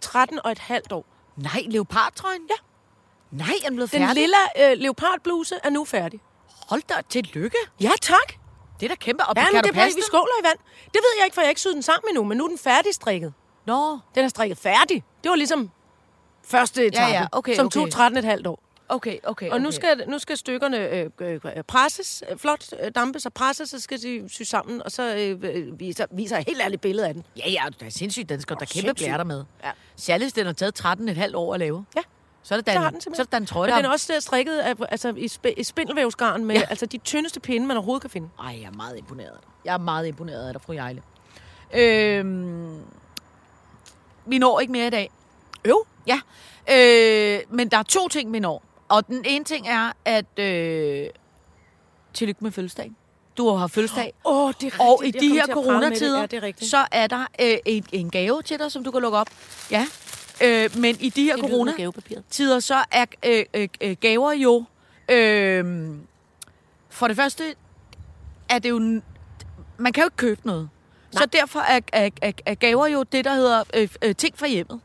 13 og et halvt år. Nej, leopardtrøjen? Ja. Nej, er den Den færdig? lille øh, leopardbluse er nu færdig. Hold da, tillykke. Ja, tak. Det er da kæmpe. Og Ja, kan men du det er vi den? skåler i vand. Det ved jeg ikke, for jeg har ikke syet den sammen endnu, men nu er den færdig strikket. Nå, Den er strikket færdig. Det var ligesom første etape, ja, okay, som okay. tog 13 et halvt år. okay, okay. Og nu okay. skal, nu skal stykkerne øh, øh, presses, øh, flot øh, dampes og presses, så skal de sy sammen, og så øh, øh, viser, viser jeg et helt ærligt billede af den. Ja, ja, det er sindssygt. Den skal der kæmpe blærter med. Ja. Særligt, den har taget 13,5 år at lave. Ja. Så er det Så dan, har den så er det dan trøje, der... den er også strikket af, altså, i, sp- i spindelvævsgarn med Ja. ja. altså, de tyndeste pinde, man overhovedet kan finde. Ej, jeg er meget imponeret af dig. Jeg er meget imponeret af dig, fru Jejle. Øhm, vi når ikke mere i dag. Jo. Ja, øh, men der er to ting, vi når. Og den ene ting er, at... Øh, tillykke med fødselsdagen. Du har fødselsdag. Åh, oh, det er rigtigt. Og i de her coronatider, Ja, er så er der øh, en, en gave til dig, som du kan lukke op. Ja. Øh, men i de her Det lyder med corona gavepapiret. tider, så er øh, øh, øh, gaver jo... Øh, for det første er det jo... Man kan jo ikke købe noget. Nej. Så derfor er, er, er, er gaver jo det, der hedder øh, øh, ting fra hjemmet.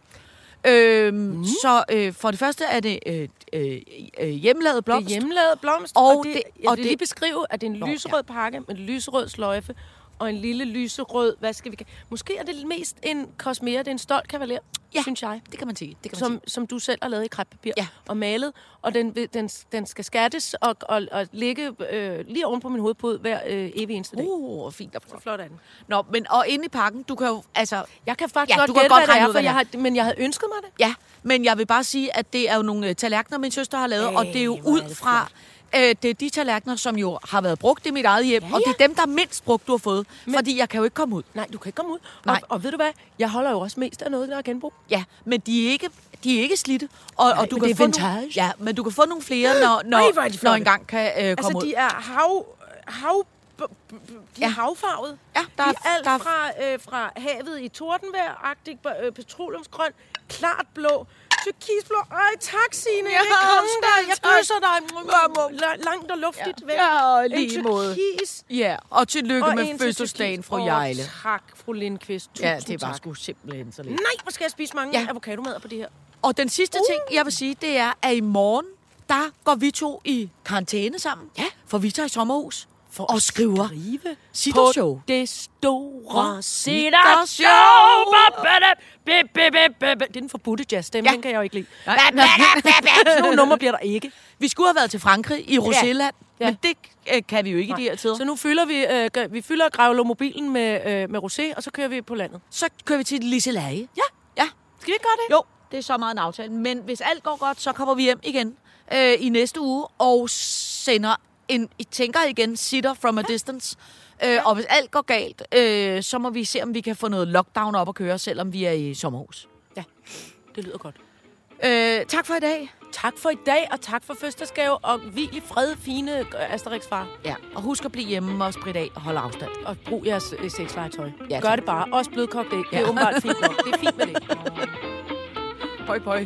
Øh, mm. Så øh, for det første er det øh, øh, øh, hjemmelavede Det blomster. er hjemmelavet blomst, Og og, det, det- jeg og vil det- lige beskrive, at det er en lyserød pakke med lyserød sløjfe og en lille lyserød, hvad skal vi Måske er det mest en kosmere, det er en stolt kavaler, Ja. synes jeg. Det kan man sige. Det kan man Som, sige. som du selv har lavet i krebspapir Ja. og malet, og den, den, den skal skattes og, og, og ligge øh, lige oven på min hovedpude hver øh, evig eneste dag. Uh, fint. Så flot er den. Nå, men og inde i pakken, du kan jo, altså, Jeg kan faktisk Ja, godt gætte, godt hvad det er, for jeg har, men jeg havde ønsket mig det. Ja, men jeg vil bare sige, at det er jo nogle øh, tallerkener, min søster har lavet, Ej, og det er jo er ud det fra... Øh, det er de tallerkener, som jo har været brugt i mit eget hjem, ja, Ja, og det ja. er dem, der er mindst brugt, du har fået. Men, fordi jeg kan jo ikke komme ud. Nej, du kan ikke komme ud. Nej. Og, og ved du hvad? Jeg holder jo også mest af noget, der er genbrug. Ja, men de er ikke, de er ikke slidte. Og, Nej, og du men kan det er få vintage. Nogle, ja, men du kan få nogle flere, når, når, Ej, er når en gang kan øh, komme Altså, ud. de er hav... hav de Ja. er havfarvet. Ja, der de er- er alt der er- fra, øh, fra havet i tordenvejr-agtigt, øh, petroleumsgrøn, klart blå, turkisblå. Ej, tak, Signe. Ja, Jeg er kongen der. Jeg kysser dig. La- langt og luftigt væk. Ja, og En lige måde. turkis. Ja, og tillykke Og med fødselsdagen, fru Jejle. tak, fru Lindqvist. Tusind Ja, det var sgu simpelthen så lidt. Nej, hvor skal jeg spise mange Ja. ja. avocadomadder på det her. Og den sidste uh. ting, jeg vil sige, det er, at i morgen, der går vi to i karantæne sammen. Ja. For vi tager i sommerhus. For at skriver skrive Sittershow. på det store Sittershow. Det er den forbudte jazzstemme, Ja. den kan jeg jo ikke lide. Nej, Sådan nogle numre bliver der ikke. vi skulle have været til Frankrig i Roselland, ja. Men det øh, kan vi jo ikke i de her tider. Så nu fylder vi, øh, vi fylder Gravlo mobilen med, øh, med rosé, og så kører vi på landet. Så kører vi til Liseleje. Ja. Ja, Skal vi ikke gøre det? jo, det er så meget en aftale. Men hvis alt går godt, så kommer vi hjem igen øh, i næste uge og sender en, I tænker igen, sitter from a distance. Øh, og hvis alt går galt, øh, så må vi se, om vi kan få noget lockdown op at køre, selvom vi er i sommerhus. Ja, det lyder godt. Øh, tak for i dag. Tak for i dag, og tak for fødselsdagsgave, og hvil i fred, fine Asterix far. Ja, og husk at blive hjemme og spritte af og holde afstand. Og brug jeres øh, sexlegetøj. Ja, Gør det bare. Også blødkogt æg. Det Ja. er åbenbart fint nok. Det er fint med det. Pøj, pøj.